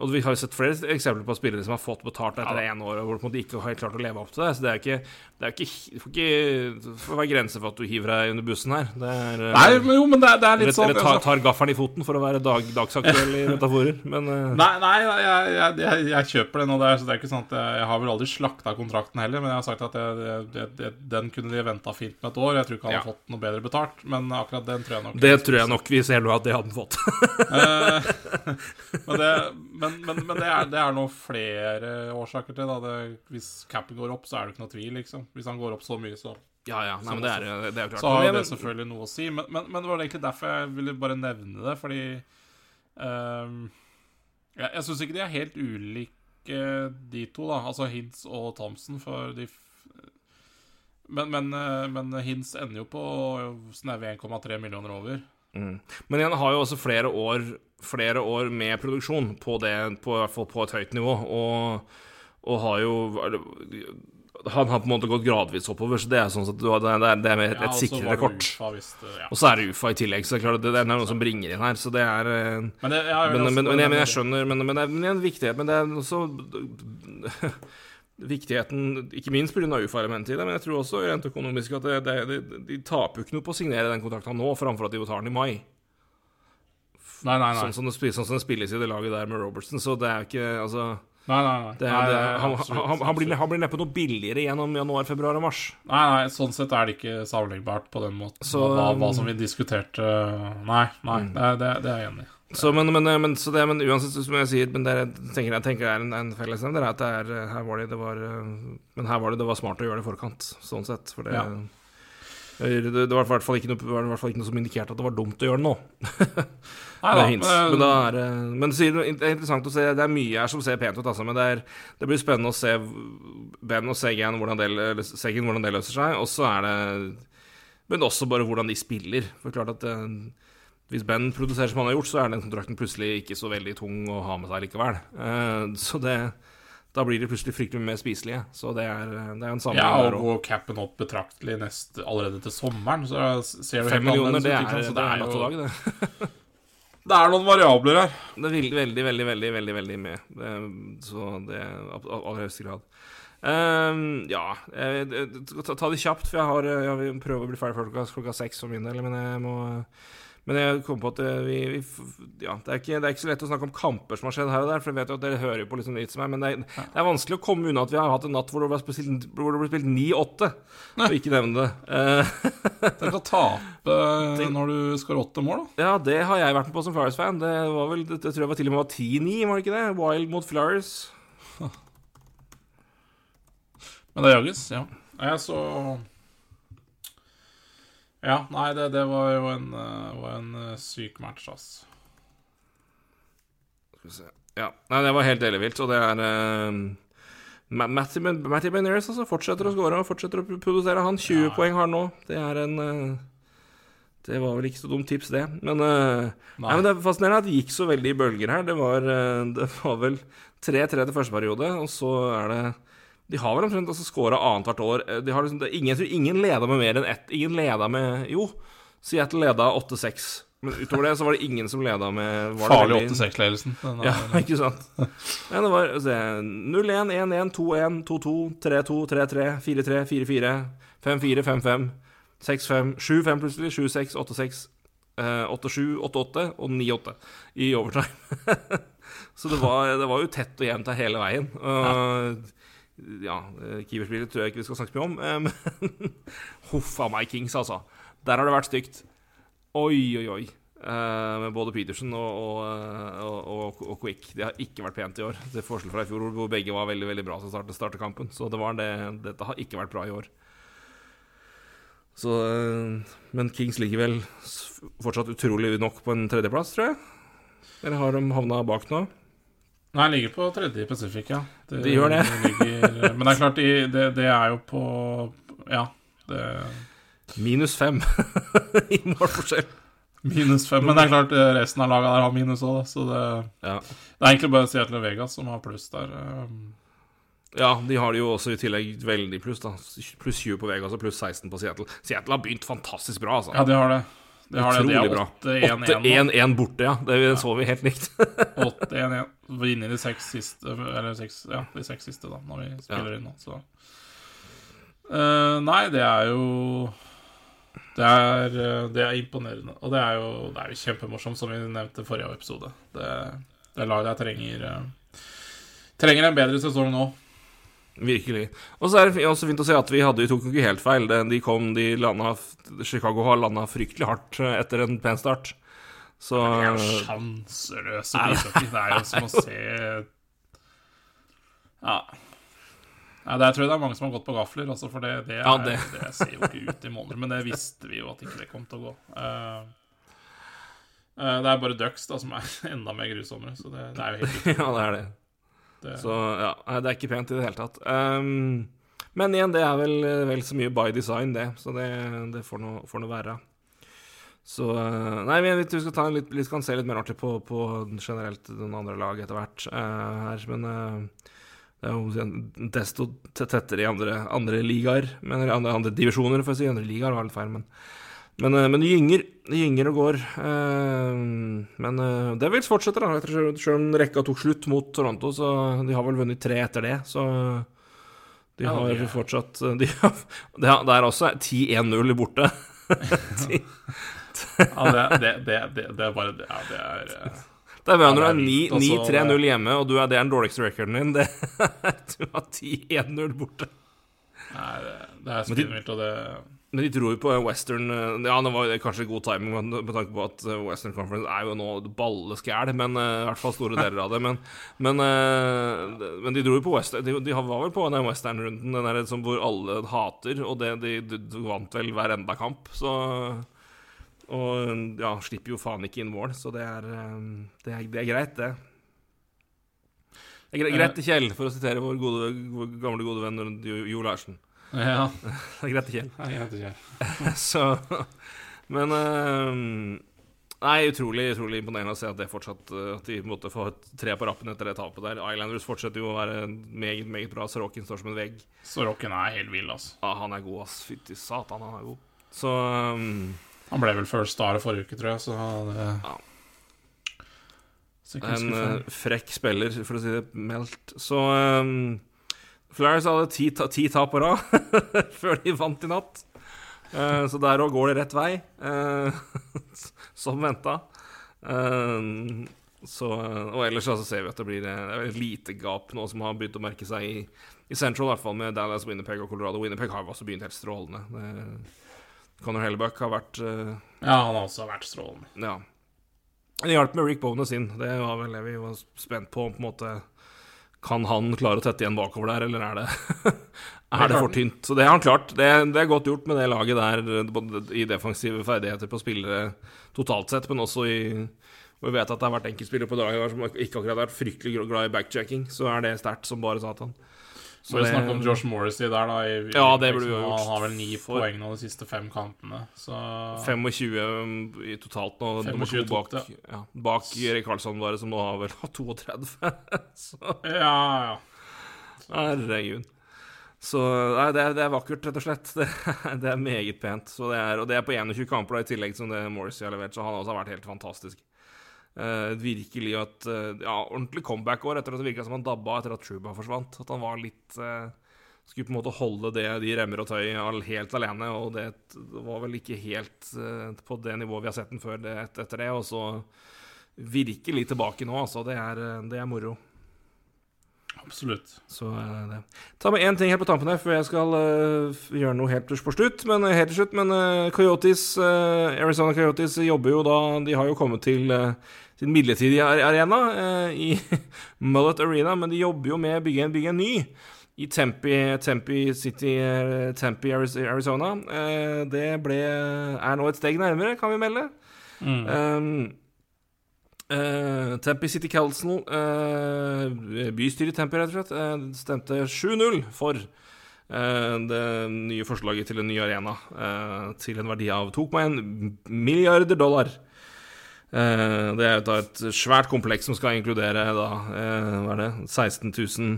Og vi har jo sett flere eksempler på spillere som har fått betalt etter ja. ene året, hvor de ikke har klart å leve opp til det. Så det er ikke Det er ikke, får ikke får være grenser for at du hiver deg under bussen her. Det er eh, Nei, men jo, men det er, det er litt sånn eller tar, altså, tar gaffelen i foten, for å være dag, dagsaktuell i metaforer. Men eh, Nei, nei, jeg, jeg, jeg, jeg kjøper den, og det er, så det er ikke sånn at jeg, har vel aldri slakta kontrakten heller, men jeg har sagt at den kunne de venta fint med et år. Jeg tror ikke han Ja. hadde fått noe bedre betalt, men akkurat den tror jeg nok det tror jeg nok vi ser nå at det hadde fått. Eh, men det, men, men, men det, er, det er noe flere årsaker til. Det, hvis capen går opp, så er det ikke noe tvil, liksom. Hvis han går opp så mye, så, Ja, ja. Nei, men det er, det er klart. så har jo det selvfølgelig noe å si. Men, men, men det var egentlig derfor jeg ville bare nevne det, fordi um, Jeg, jeg syns ikke de er helt ulike, de to, da. Altså Hintz og Thompson, for de men, men, eh, men Hintz ender jo på snaue 1,3 millioner over. Men igjen har jo også flere år, flere år med produksjon på det, på, i hvert fall på et høyt nivå, og, og har jo Han har på en måte gått gradvis oppover, så det er sånn at du har, det er, det er et, Ja, et så sikrere kort. Ja. Og så er det UFA i tillegg, så det er klart det, det er noe som bringer inn her, så det er eh, Men, det, ja, jeg men, men, men, jeg, jeg skjønner Men, men det er men det er en viktighet Men det er også Viktigheten Ikke minst pga. UFA-elementet i det, men jeg tror også rent økonomisk at det, det, de, de taper jo ikke noe på å signere den kontrakten nå, framfor at de tar den i mai. Nei, nei, nei. Sånn som det, sånn som det spilles i det laget der med Robertson. Så det er jo ikke Altså nei, nei, nei. det, Nei, det, nei, han, absolutt, han, han, blir, han blir neppe noe billigere gjennom januar, februar og mars. Nei, nei, sånn sett er det ikke sammenlignbart på den måten. Så, hva, hva som vi diskuterte Nei, nei, det, er- det, det er jeg enig i. Så, men, men, men, så det, men uansett, som jeg sier Men det er, tenker jeg tenker det er en, en fellesnevner. er At det er Her var det Det var eh, Men her var det Det var smart å gjøre det i forkant, sånn sett. For det Ja. det, det var i hvert fall ikke noe, noe som indikerte at det var dumt å gjøre det nå. Nei da, men- Men, er, men det er interessant å se. Det er mye her som ser pent ut, altså. Men det, er, det blir spennende å se Ben og Segen hvordan hvordan det løser seg. Og så er det Men også bare hvordan de spiller. For klart at eh, hvis Ben produserer som han har gjort, så er den kontrakten plutselig ikke så veldig tung å ha med seg likevel. Eh, så det Da blir de plutselig fryktelig mer spiselige. Så det er, det er en sammenheng Ja, der og òg. går capen opp betraktelig neste, allerede til sommeren, så ser du Fem helt millioner, annerledes det er, det er jo- og dag, det. Det er noen variabler her. Det er veldig, veldig, veldig, veldig, veldig, veldig med. Det, så det er aller høyeste grad. Um, ja jeg, ta, ta det kjapt, for jeg har Jeg vil prøve å bli ferdig klokka, klokka seks for min del, men jeg må men jeg kom på at det, vi, vi Ja, det er, ikke, det er ikke så lett å snakke om kamper som har skjedd her og der, for jeg vet jo at dere hører på liksom litt som meg, men det er, det er vanskelig å komme unna at vi har hatt en natt hvor det ble spilt, spilt 9-8, og ikke nevne det. Eh, Tenk å tape når du skårer åtte mål, da. ja, det har jeg vært med på som Flyers-fan. Det var vel, det, det tror jeg var til og med var 10-9, var det ikke det? Wild mot Flyers. Men det jages, ja. Jeg så Ja, nei, det, det var jo en, eh, var en eh, syk match, ass. Skal vi se. Ja, nei, det var helt ellevilt, og det er uh, Matty, Ben- Benares altså, fortsetter å skåre og fortsetter å produsere. Han 20 Ja. poeng har nå. Det er en uh, Det var vel ikke så dumt tips, det. Men, uh, nei. Nei. men det er fascinerende at det gikk så veldig i bølger her. Det var, eh, det var vel 3-3 til første periode, og så er det De har vel omtrent altså scora annethvert år. Eh, De har liksom, ingen, jeg tror ingen leda med mer enn ett. Ingen leda med Jo, Seattle leda 8-6. Men utover det så var det ingen som leda med var Farlig 8-6-ledelsen. Ja, ikke sant? Ja, det var 0-1, 1-1, 2-1, 2-2, 3-2, 3-3, 4-3, 4-4, 5-4, 5-5, 6-5, 7-5 plutselig, 7-6, 8-6, eh, 8-7, 8-8 og 9-8 i overtime. Så det var, det var jo tett og jevnt her hele veien. Og, ja, eh, keeperspillet tror jeg ikke vi skal snakke mye om, eh, men huff meg, Kings, altså. Der har det vært stygt. Oi, oi, oi. Eh, med både Petersen og, og, og, og, Quick. Det har ikke vært pent i år. Til forskjell fra i fjor, hvor begge var veldig veldig bra til å starte, kampen. Så det det, dette har ikke vært bra i år. Så, men Kings ligger vel fortsatt utrolig nok på en tredjeplass, tror jeg. Eller har de havna bak nå? Nei, ligger på tredje i Pacific, ja. De gjør det. ligger, men det er klart, de, det, det er jo på Ja. Det, Minus fem i målforskjell. minus fem. Men det er klart, resten av laget der har minus òg, så det, Ja. det er egentlig bare Seattle Vegas som har pluss der. um. ja, de har det jo også i tillegg veldig pluss, da. Pluss 20 på Vegas og pluss 16 på Seattle. Seattle har begynt fantastisk bra, altså. Ja, de har det. Har det. Utrolig er bra. 8-1-1. 8-1-1 borte, ja. Det så vi helt likt. 8-1-1. Vi er inne i de seks siste Eller seks, ja, de seks siste, da, når vi spiller inn nå, så uh, Nei, det er jo det er, eh, det er imponerende. Og det er jo, det er kjempemorsomt, som vi nevnte i forrige episode. Det, det laget jeg trenger eh, Trenger en bedre sesong nå. Virkelig. Og så er det også fint å se at vi hadde, vi tok ikke helt feil. De kom, de landa Chicago har landa fryktelig hardt eh, etter en pen start. Så Det er jo sjanseløse ishockey. Det er jo som å se Ja. Ja, Der tror jeg det er mange som har gått på gafler, altså, for det, det, er, Ja, det. det- ser jo ikke ut i måneder. Men det visste vi jo at ikke det kom til å gå. Uh, eh, det er bare Ducks da, som er enda mer grusommere, så det, det er jo helt. Ja, det er det. Det, Så ja, det er ikke pent i det hele tatt. Um, men igjen, det er vel vel så mye by design, det. Så det, det får nå være. Så eh, Nei, men vi skal litt, vi skal se litt mer ordentlig på, på generelt den andre lag etter hvert uh, her. Men uh, det er jo desto tettere i andre, andre ligaer, eller andre, andre divisjoner, for å si. Andre ligaer var litt feil, men men, eh, men det gynger. Det gynger og går. Eh, men eh, Devils fortsetter, da. Selv om rekka tok slutt mot Toronto, så de har vel vunnet tre etter det. Så de har ja, ja. fortsatt de har, det, er, også 10-1-0 borte. Ja, det, det, det, det, det er bare Ja, det er Det er bra når du er er vilt, altså, 9-3-0 hjemme, og du er, det er den dårligste recorden din. Det, du har 10-1-0 borte. Nei, det, er spinnvilt, og det Men de dro jo på Western eh, Ja, det var kanskje god timing med tanke på at eh, Western Conference er jo nå balleskæl, men eh, i hvert fall store deler av det. Men, men, men de dro jo på Western De, de var vel på den Western-runden, den der som hvor alle hater, og det, de, de, vant vel hver enda kamp, så Og ja, slipper jo faen ikke inn mål, så det er, det er, det er greit, det. Det er greit til Kjell, for å sitere vår, gode, vår gamle gode venn Jo, Larsen. Ja. Det er greit til Kjell. Jeg vet. Så Men eh, Nei, utrolig utrolig imponerende å se at det fortsatt eh, At de måtte få tre på rappen etter det tapet der. Islanders fortsetter jo å være meget, meget bra. Sorokin står som en vegg. Sorokin er helt vill, altså. Ja, han er god, ass. Fytti satan, han er god. Så um, Han ble vel first star forrige uke, tror jeg, så det Ja. En eh, frekk spiller, for å si det meldt. Så um, Flyers hadde ti, ta, ti tap på rad før de vant i natt. Uh, så der òg går det rett vei, uh, som venta. Så, og ellers så ser vi at det blir det er et lite gap nå som har begynt å merke seg i, i Central, i hvert fall med Dallas, Winnerpeg og Colorado. Winnerpeg har også begynt helt strålende. Det, Conor Hellebuck har vært uh, Ja, han har også vært strålende. ja. Det hjalp med Rick Bonus inn. Det var vel det vi var spent på. på en måte Kan han klare å tette igjen bakover der, eller er det Er det for tynt? Så det har han klart. Det, det er godt gjort med det laget der, i defensive ferdigheter på spillere totalt sett, men også i og vi vet at det har vært enkeltspillere på laget som ikke akkurat har vært fryktelig glad i backjacking. Så er det sterkt som bare satan. Så vi det- snakke om Josh Morrissey der, da. I, Ja, det burde vi jo gjort. Han har vel ni For- poeng nå de siste fem kampene, så 25 i totalt nå. Nummer 25 to bak, totalt, ja, bak Erik Karlsson, bare, som nå har vel 32. så Ja, ja. Herregud. Så nei, det er, det er vakkert, rett og slett. Det, det er meget pent. Så det er, og det er på 21 kamper, da, i tillegg som det Morrissey har levert. Så han også har vært helt fantastisk. Eh, virkelig at eh, Ja, ordentlig comeback-år etter at det virka som han dabba etter at Truba forsvant. At han var litt eh, Skulle på en måte holde det, de remmer og tøy helt alene, og det, det var vel ikke helt på det nivået vi har sett den før det, etter det. Og så virkelig tilbake nå, altså. Det er, det er moro. Absolutt. Så er det. Ta med én ting helt på tampen her, før jeg skal uh, gjøre noe helt på slutt. Men øh, helt til slutt, men uh, Coyotes, uh, Arizona Coyotes jobber jo da De har jo kommet til sin midlertidige arena i Mullet Arena, men de jobber jo med å bygge en, bygge en ny i Tempe, Tempe City, Tempe, Arizona. Eh, det ble, er nå et steg nærmere, kan vi melde. Mm. Um, eh, Tempe City Council, uh, bystyret i Tempe, rett og slett, uh, stemte 7-0 for det nye forslaget til en ny arena til en verdi av 2,1 milliarder dollar. Det er da et svært kompleks som skal inkludere da, hva er det, 16 000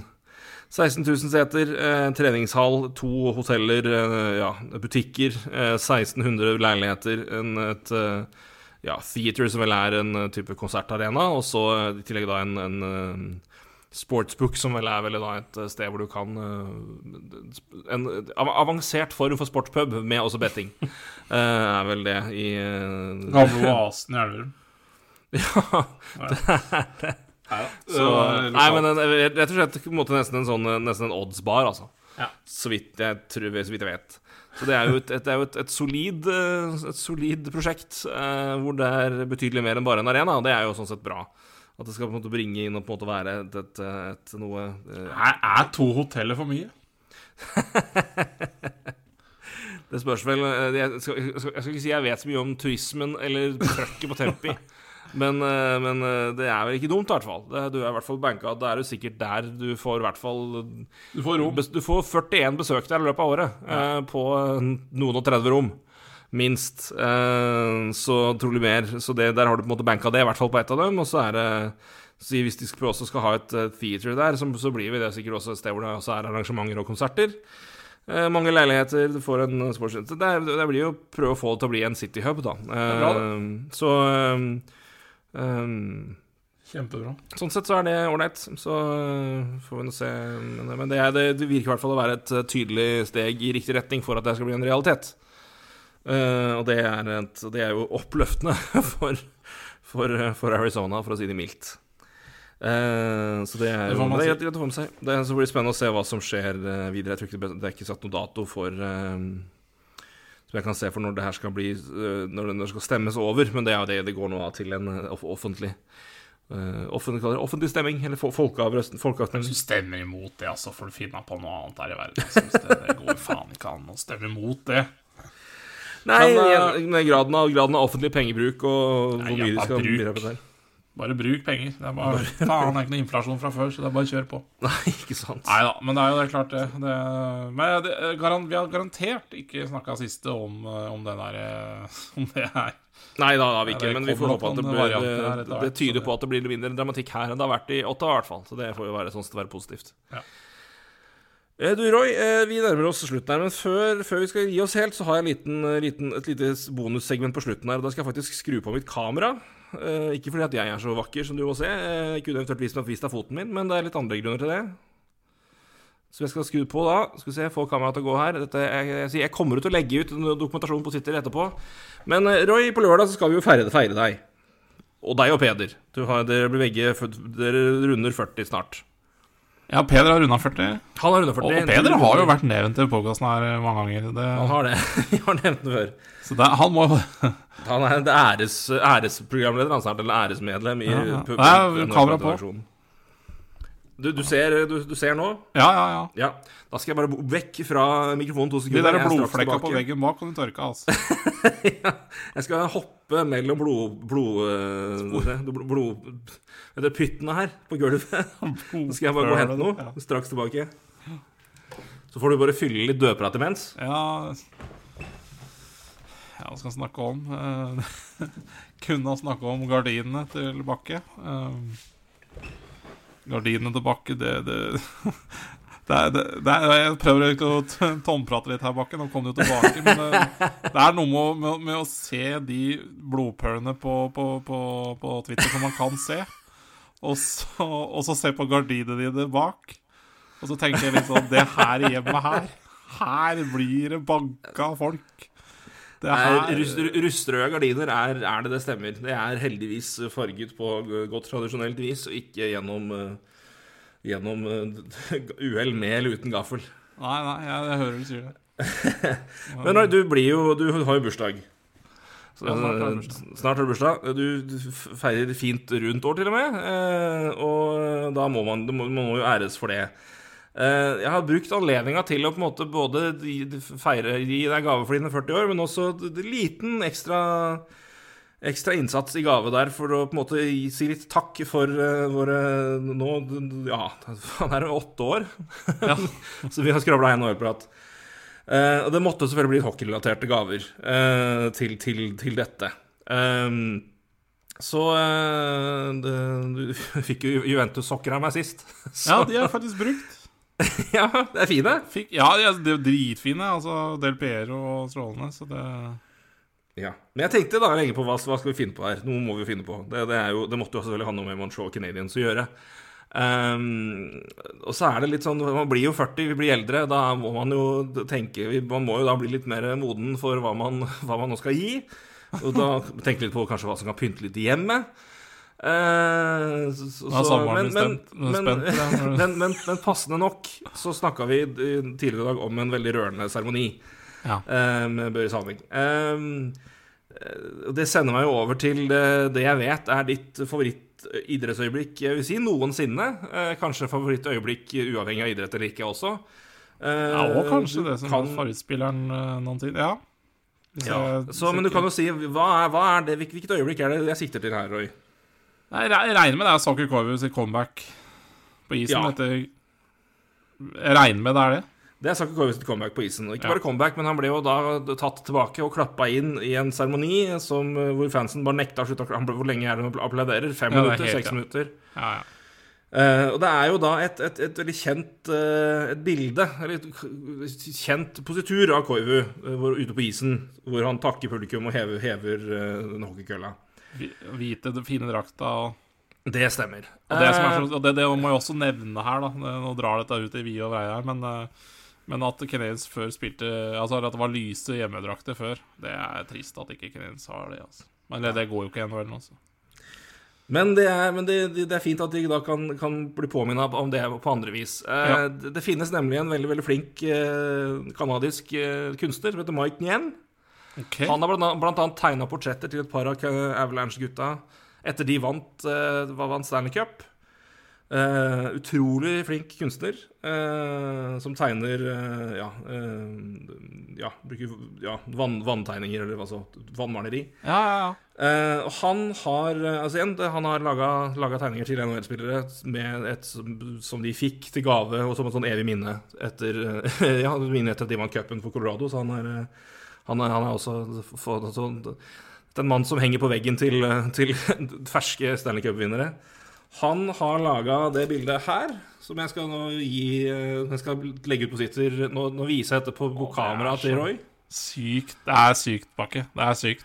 16 000 seter, eh, treningshall, to hoteller, eh, ja, butikker, eh, 1600 leiligheter, en, et ja, theater, som vel er en eh, type konsertarena, og så eh, i tillegg da en, en eh, sportsbook, som vel er vel et sted hvor du kan En avansert form for sportspub, med også betting, er vel det i Gamle oasen i Elverum. Ja, det er det. så, nei, men en, rett og slett nesten en sånn Nesten en odds-bar, altså. Ja. Så vidt jeg tror, så vidt jeg vet. Så det er jo et, et, er jo et, et, solid, eh, et solid prosjekt eh, hvor det er betydelig mer enn bare en arena, og det er jo sånn sett bra. At det skal på en måte bringe inn og på en måte være et, noe eh, Er, er to hoteller for mye? Det spørs vel eh, jeg, skal, jeg skal ikke si jeg vet så mye om turismen eller trøkket på Tempi. Men, eh, men eh, det er vel ikke dumt, i hvert fall. Du er i hvert fall banka. Da er du sikkert der du får i hvert fall Du får rom. Du får 41 besøk der i løpet av året. eh, på noen og 30 rom. minst. Eh, så trolig mer. Så det, der har du på en måte banka det, i hvert fall på ett av dem. Og så er det så Hvis de også skal ha et theater der, så, så blir vi det sikkert også et sted hvor det også er arrangementer og konserter. Eh, mange leiligheter, du får en sportssenter. Det, er- det blir jo prøve å få det til å bli en cityhub, da. Eh, bra, så eh, eh, Kjempebra. Sånn sett så er det ålreit. Så øh, får vi nå se. Men, men det, er, det, virker i hvert fall å være et øh, tydelig steg i riktig retning for at det skal bli en realitet. Uh, og det er, et, det er jo oppløftende for, for, for Arizona, for å si det mildt. Uh, så det er jo det, det, det det. Det blir spennende å se hva som skjer eh, videre. Jeg tror ikke det, er ikke satt noen dato for eh, Som jeg kan se for når det her skal bli eh, Når det skal stemmes over. Men det er jo det det går nå av til en eh, offentlig eh, offentlig, offentlig stemming, eller folkeavstemning. Hvis du stemmer imot det, altså, får du finne på noe annet her i verden. Det, det går faen ikke an å stemme imot det. Nei, Men, uh, graden av, graden av offentlig pengebruk og hvor mye de skal bidra på der. Bare bruk penger. Det er bare, faen, det er ikke noe inflasjon fra før, så det er bare kjør på. Nei, ikke sant. Nei da, men det er jo det, klart det. det men det, garan, vi har garantert ikke snakka siste om, eh, om den der eh, Om det her. Nei da, har vi ikke, men vi får håpe at det, blir, det, det tyder på at det blir mindre dramatikk her enn det har vært i Ottawa, i hvert fall. Så det får jo være sånn at det være positivt. Ja. Eh, Du, Roy, eh, vi nærmer oss slutten her, men før, før vi skal gi oss helt, så har jeg en liten, eh, liten, et lite bonussegment på slutten her. Da skal jeg faktisk skru på mitt kamera. Eh, ikke fordi at jeg er så vakker som du må se. Jeg kunne eventuelt vist vist deg foten min, men det er litt andre grunner til det. Så jeg skal skru på da. Skal vi se, få kameraet til å gå her. Dette, jeg, jeg, kommer til å legge ut dokumentasjonen dokumentasjon på Twitter etterpå. Men eh, Roy, på lørdag så skal vi jo feire, feire deg. Og deg og Peder. Har, dere begge Dere runder 40 snart. Ja, Peder har runda 40. Han har rundet Og Peder har jo vært nevnt i podkasten her eh, mange ganger. Det, Han har det. Vi har nevnt det før. så det, han må Han er æres, æresprogramleder, han snart, eller æresmedlem i Ja, ja. Nei, kamera på. Du, du, ser, du, du ser nå? Ja, ja, ja. Ja. Da skal jeg bare vekk fra mikrofonen to De der er blodflekka på veggen bak kan du tørke, altså. ja, jeg skal hoppe mellom blod... blod, eh, blod, blod vet du, pyttene her på gulvet. Så skal jeg bare gå og hente noe. Straks tilbake. Så får du bare fylle litt dødprat imens. Ja Ja, hva skal jeg snakke om? Eh, kunne ha snakka om gardinene til Bakke. Eh, gardinene til Bakke, det, det det er, det, jeg prøver ikke å tomprate litt her, Bakken. Nå kom du tilbake. Men det, det er noe med, med, med å se de blodpølene på, på, på, på Twitter som man kan se, og så, og så se på gardinene dine bak. Og så tenker jeg litt sånn Det her hjemmet her Her blir det banka folk. Er, rustrøde gardiner er, er det det stemmer. Det er heldigvis farget på godt tradisjonelt vis, og ikke gjennom eh, Gjennom eh, uhell med eller uten gaffel. Nei, nei, jeg, jeg hører du sier det. Men nei, du blir jo Du har jo bursdag. Så, Ja, snart har bursdag. Snart har du bursdag. Du, du feirer fint rundt år, til og med. Eh, og da må man, man må jo æres for det. Eh, jeg har brukt anledninga til å på en måte både feire, gi deg gave for dine 40 år, men også liten ekstra Ekstra innsats i gave der for å på en måte si litt takk for eh, våre nå Ja, faen er det åtte år? Ja. Så vi har skravla en år-prat. Eh, og det måtte selvfølgelig bli hockeyrelaterte gaver til, til, til dette. Ehm, så det, Du fikk jo Juventus-sokker av meg sist. Så, Ja, de er faktisk brukt. ja, det er fine. Fikk, ja, de er, de er dritfine. Altså Del Piero og strålende, så det Ja. Men jeg tenkte da lenge på hva, hva skal vi finne på her. Noe må vi finne på. Det, det, er jo, det måtte jo selvfølgelig ha noe med Montreal Canadiens å gjøre. Um, og så er det litt sånn Man blir jo 40, vi blir eldre. Da må man jo tenke Man må jo da bli litt mer moden for hva man, hva man nå skal gi. Og da tenke litt på kanskje hva som kan pynte litt i hjemmet. Eh, så, så, er men, men, men, men, passende nok så snakka vi eh, tidligere i dag om en veldig rørende seremoni Ja. eh, med Børre Salming. Eh, eh, det sender meg jo over til det, det jeg vet er ditt favorittidrettsøyeblikk, jeg vil si noensinne. Eh, kanskje favorittøyeblikk uavhengig av idrett eller ikke også. Eh, ja, og kanskje det som kan- favorittspilleren noen tid. Ja. Ja. Så, men du kan jo si hva er, hva er det, Hvilket øyeblikk er det jeg sikter til her, Roy? Jeg regner med det er Soccer Corvus sitt comeback på isen Ja. etter Jeg regner med det er det. Det er Saker Koivu sitt comeback på isen. Ikke Ja. bare comeback, men han ble jo da tatt tilbake og klappa inn i en seremoni hvor fansen bare nekta å slutte å klappe. Hvor lenge er det han applauderer? Fem Ja, er minutter? helt- Seks ja. minutter? Ja, ja. Uh, og det er jo da et, et, et veldig kjent uh, et bilde, eller et kjent positur av Koivu uh, ute på isen, hvor han takker publikum og hever, hever eh, den hockeykølla. Hvi- Hvite, fine drakta og Det stemmer. Og det, som er Eh, så, og det, det må jeg også nevne her, da. Nå drar dette ut i vide og vreie her, men, eh, men at Canadiens før spilte Altså at det var lyse hjemmedrakter før, det er trist at ikke Canadiens har det. altså Men det, det går jo ikke i NHL nå, så. Men, det er, men det, det er fint at de da kan, kan bli påminna om det på andre vis. Eh, Ja. det, det finnes nemlig en veldig veldig flink eh, kanadisk eh, kunstner som heter Mike Nyen. Okay. Han har blant, annet- blant annet tegna portretter til et par av Avalanche-gutta etter de vant, uh, vant Stanley Cup. Uh, utrolig flink kunstner uh, som tegner ja, ja, bruker ja, vann, vanntegninger, eller altså vannmaleri. Ja, ja, ja. Han har altså igjen, han har laga, laga tegninger til NHL-spillere som, som de fikk til gave, og som et sånn evig minne etter Ja, minne etter at de vant cupen for Colorado. Så han er, han han er også for, sånn, det er mann som henger på veggen til, til ferske Stanley Cup-vinnere. Han har laga det bildet her, som jeg skal gi eh, Jeg skal legge ut på Twitter. Nå, nå viser jeg dette på kameraet til Roy. Sykt. Det er sykt, Bakke. Det er sykt.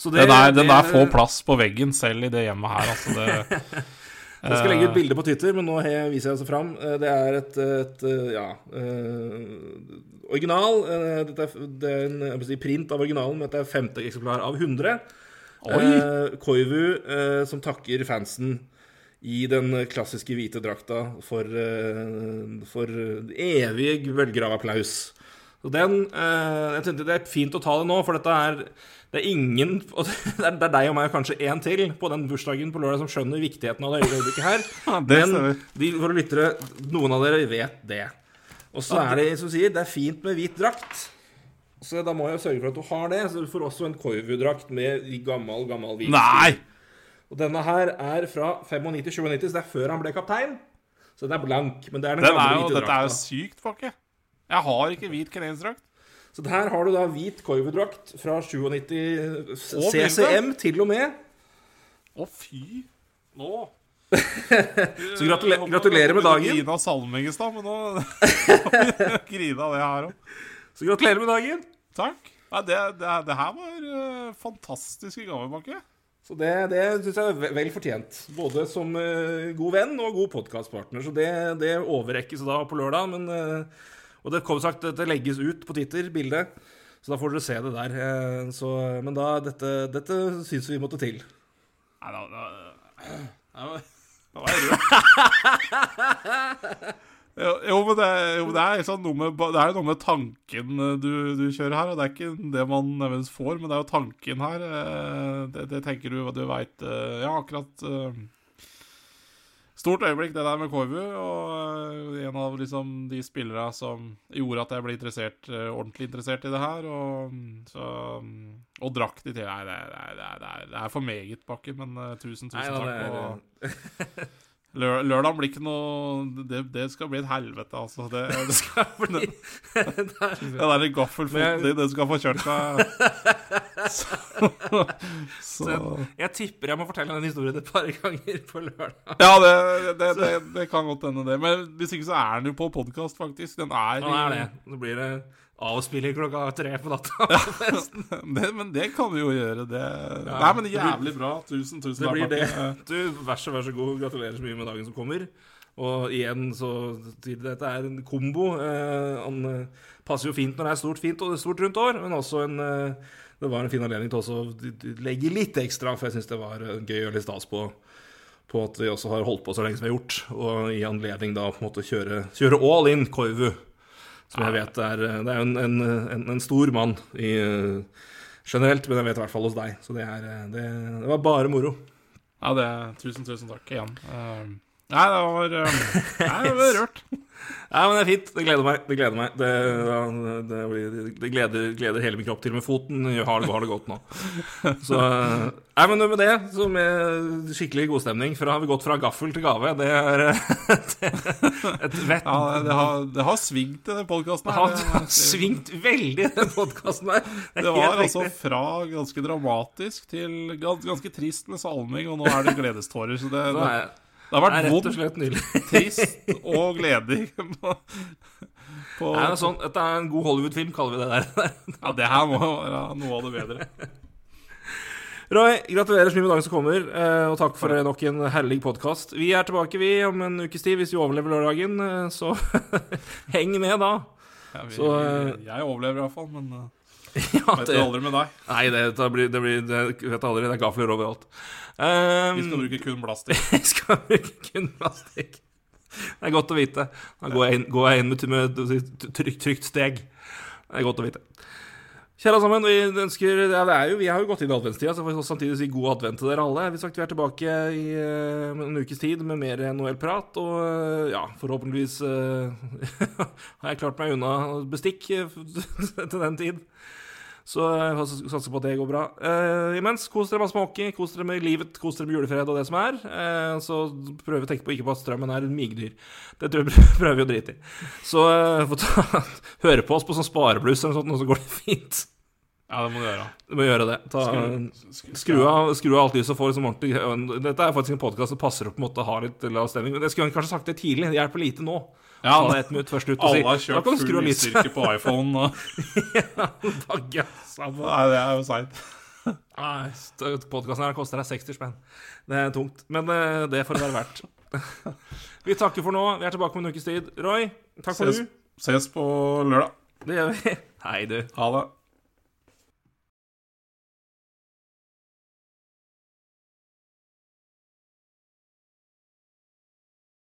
Så Den der, den der får plass på veggen selv i det hjemmet her, altså. Det, Jeg skal legge ut Eh, bilde på Twitter, men nå viser jeg altså fram. Eh, Det er et, et ja Original. eh, Dette er, det er en si, print av originalen, men dette er femte eksemplar av 100. Oi! Eh, Koivu eh, som takker fansen i den klassiske hvite drakta for, eh, for evig bølger av applaus. Så den, eh, jeg tenkte Det er fint å ta det nå, for dette er det er ingen Det er, det deg og meg og kanskje én til på den bursdagen på lørdag som skjønner viktigheten av det øyeblikket her. Men de, våre lyttere, noen av dere vet det. Og så er det som sier, det er fint med hvit drakt. Så da må jeg jo sørge for at du har det. Så du får også en Koivu-drakt med gammel, gammel hvit Nei! og denne her er fra 95-97, så det er før han ble kaptein. Så den er blank, men det er den, Den er gamle hvite dette er jo sykt, Bakke. Jeg har ikke hvit canadiensdrakt. Så der har du da hvit Koivu-drakt fra 97 Og CCM til og med. Å, fy. Nå Så gratulerer, gratulerer med dagen. Grina av salming i stad, men nå grina det her òg. Så gratulerer med dagen. Takk. Nei, det, det, det her var uh, fantastiske gaver, Bakke. Så det, det syns jeg er vel fortjent. Både som eh, god venn og god podkastpartner. Så det, det overrekkes da på lørdag. Men, eh, og det kommer sagt, det legges ut på Twitter, bildet. Så da får dere se det der. Eh, så, men da, dette, dette syns vi måtte til. Nei, da, da, da, jeg. Jo, men det, jo, det er liksom noe med, det er noe med tanken eh, du, du kjører her. Og det er ikke det man nødvendigvis får, men det er jo tanken her. eh, Det, det tenker du, du veit Ja, akkurat eh, Stort øyeblikk, det der med Koivu. Og eh, en av liksom de spillere som gjorde at jeg ble interessert, eh, ordentlig interessert i det her. Og, så, og drakt i tillegg. Nei, det, er- det, er- det, er- det, er- for meget, Bakken, men eh, tusen, tusen Nei, takk. og Lør lørdag blir ikke noe det, det skal bli et helvete, altså. Det, det, skal, det, det der Men gaffelfoten jeg- din, den skal få kjørt seg. Så, så Så jeg tipper jeg må fortelle den historien et par ganger på lørdag. Ja, det, det, kan godt hende, det. Men hvis ikke så er den jo på podkast, faktisk. Den er, Nå er det. Nå blir det avspilling klokka tre på natta. det. Men det kan vi jo gjøre, det. Nei, men jævlig bra. Tusen, tusen Det takk. blir det. Du, vær så, vær så god. Gratulerer så mye med dagen som kommer. Og igjen, så Dette er en kombo. Eh, han eh, passer jo fint når det er stort, fint og stort rundt år, men også en eh, Det var en fin anledning til også å legge litt ekstra, for jeg syns det var eh, gøy og litt stas på på at vi også har holdt på så lenge som vi har gjort, og i anledning da på en måte kjøre, kjøre all in Koivu. Som jeg vet er eh, Det er jo en, en, en, en stor mann i, eh, generelt, men jeg vet i hvert fall hos deg. Så det, er, eh, det, det var bare moro. Ja, det Tusen, tusen takk igjen. Uh, Nei, det var uh, Nei, det var rørt. Ja, men det er fint. Det gleder meg. Det gleder meg. Det, det, blir, det gleder, gleder, hele min kropp. Til og med foten har det, har det godt nå. Så Nei, men med det, så med skikkelig godstemning fra Har vi gått fra gaffel til gave? Det er et vett Ja, det har, det har svingt i den podkasten Det har svingt veldig, den podkasten her. Det, det var altså fra ganske dramatisk til ganske trist med salming, og nå er det gledestårer. Så det, det det har vært vondt, trist og gledig. på, på, er det sånn, Dette er en god Hollywood-film, kaller vi det der. ja, det her må være noe av det bedre. Roy, gratulerer så mye med dagen som kommer, eh, og takk for nok en herlig podkast. Vi er tilbake vi om en ukes tid, hvis vi overlever lørdagen. Eh, så heng med da. Ja, vi, så, jeg overlever iallfall, men ja, vet du aldri med deg. Nei, det, det blir, det blir det, vet aldri. Det er gafler overalt. Um, vi skal bruke kun plastikk. vi skal bruke kun plastikk. Det er godt å vite. Da går jeg inn, går jeg inn med, med trygt, trygt steg. Det er godt å vite. Kjære alle sammen, vi ønsker ja, jo, Vi har jo gått inn i adventstida, så får vi samtidig si god advent til dere alle. Vi, sagt, vi er tilbake i uh, en ukes tid med mer NHL-prat, og uh, ja, forhåpentligvis uh, har jeg klart meg unna bestikk til den tid. Så jeg satser på at det går bra. Uh, imens, kos dere masse med hockey, kos dere med livet, kos dere med julefred og det som er. Uh, så vi å tenke på ikke på at strømmen er migdyr. Det prøver vi å drite i. Så uh, ta, høre på oss på sånn sparebluss eller noe sånt, og så går det fint. Ja, det må du gjøre. Du må gjøre det. Ta, skru, skru, av, skru av alt lyset og få liksom ordentlig Dette er faktisk en podkast som passer opp på en måte å ha litt lav stemning. Men jeg skulle kanskje sagt det tidlig. Det hjelper lite nå. Ja, han er ett minutt først ut og sier Alle har kjørt full lysstyrke på iPhone. Og... ja, Nei, det er jo seint. Podkasten her koster deg 60 spenn. Det er tungt. Men eh, det får det være verdt. vi takker for nå. Vi er tilbake om en ukes tid. Roy, takk for ses, du. Ses på lørdag. Det gjør vi. Hei, du. Ha det.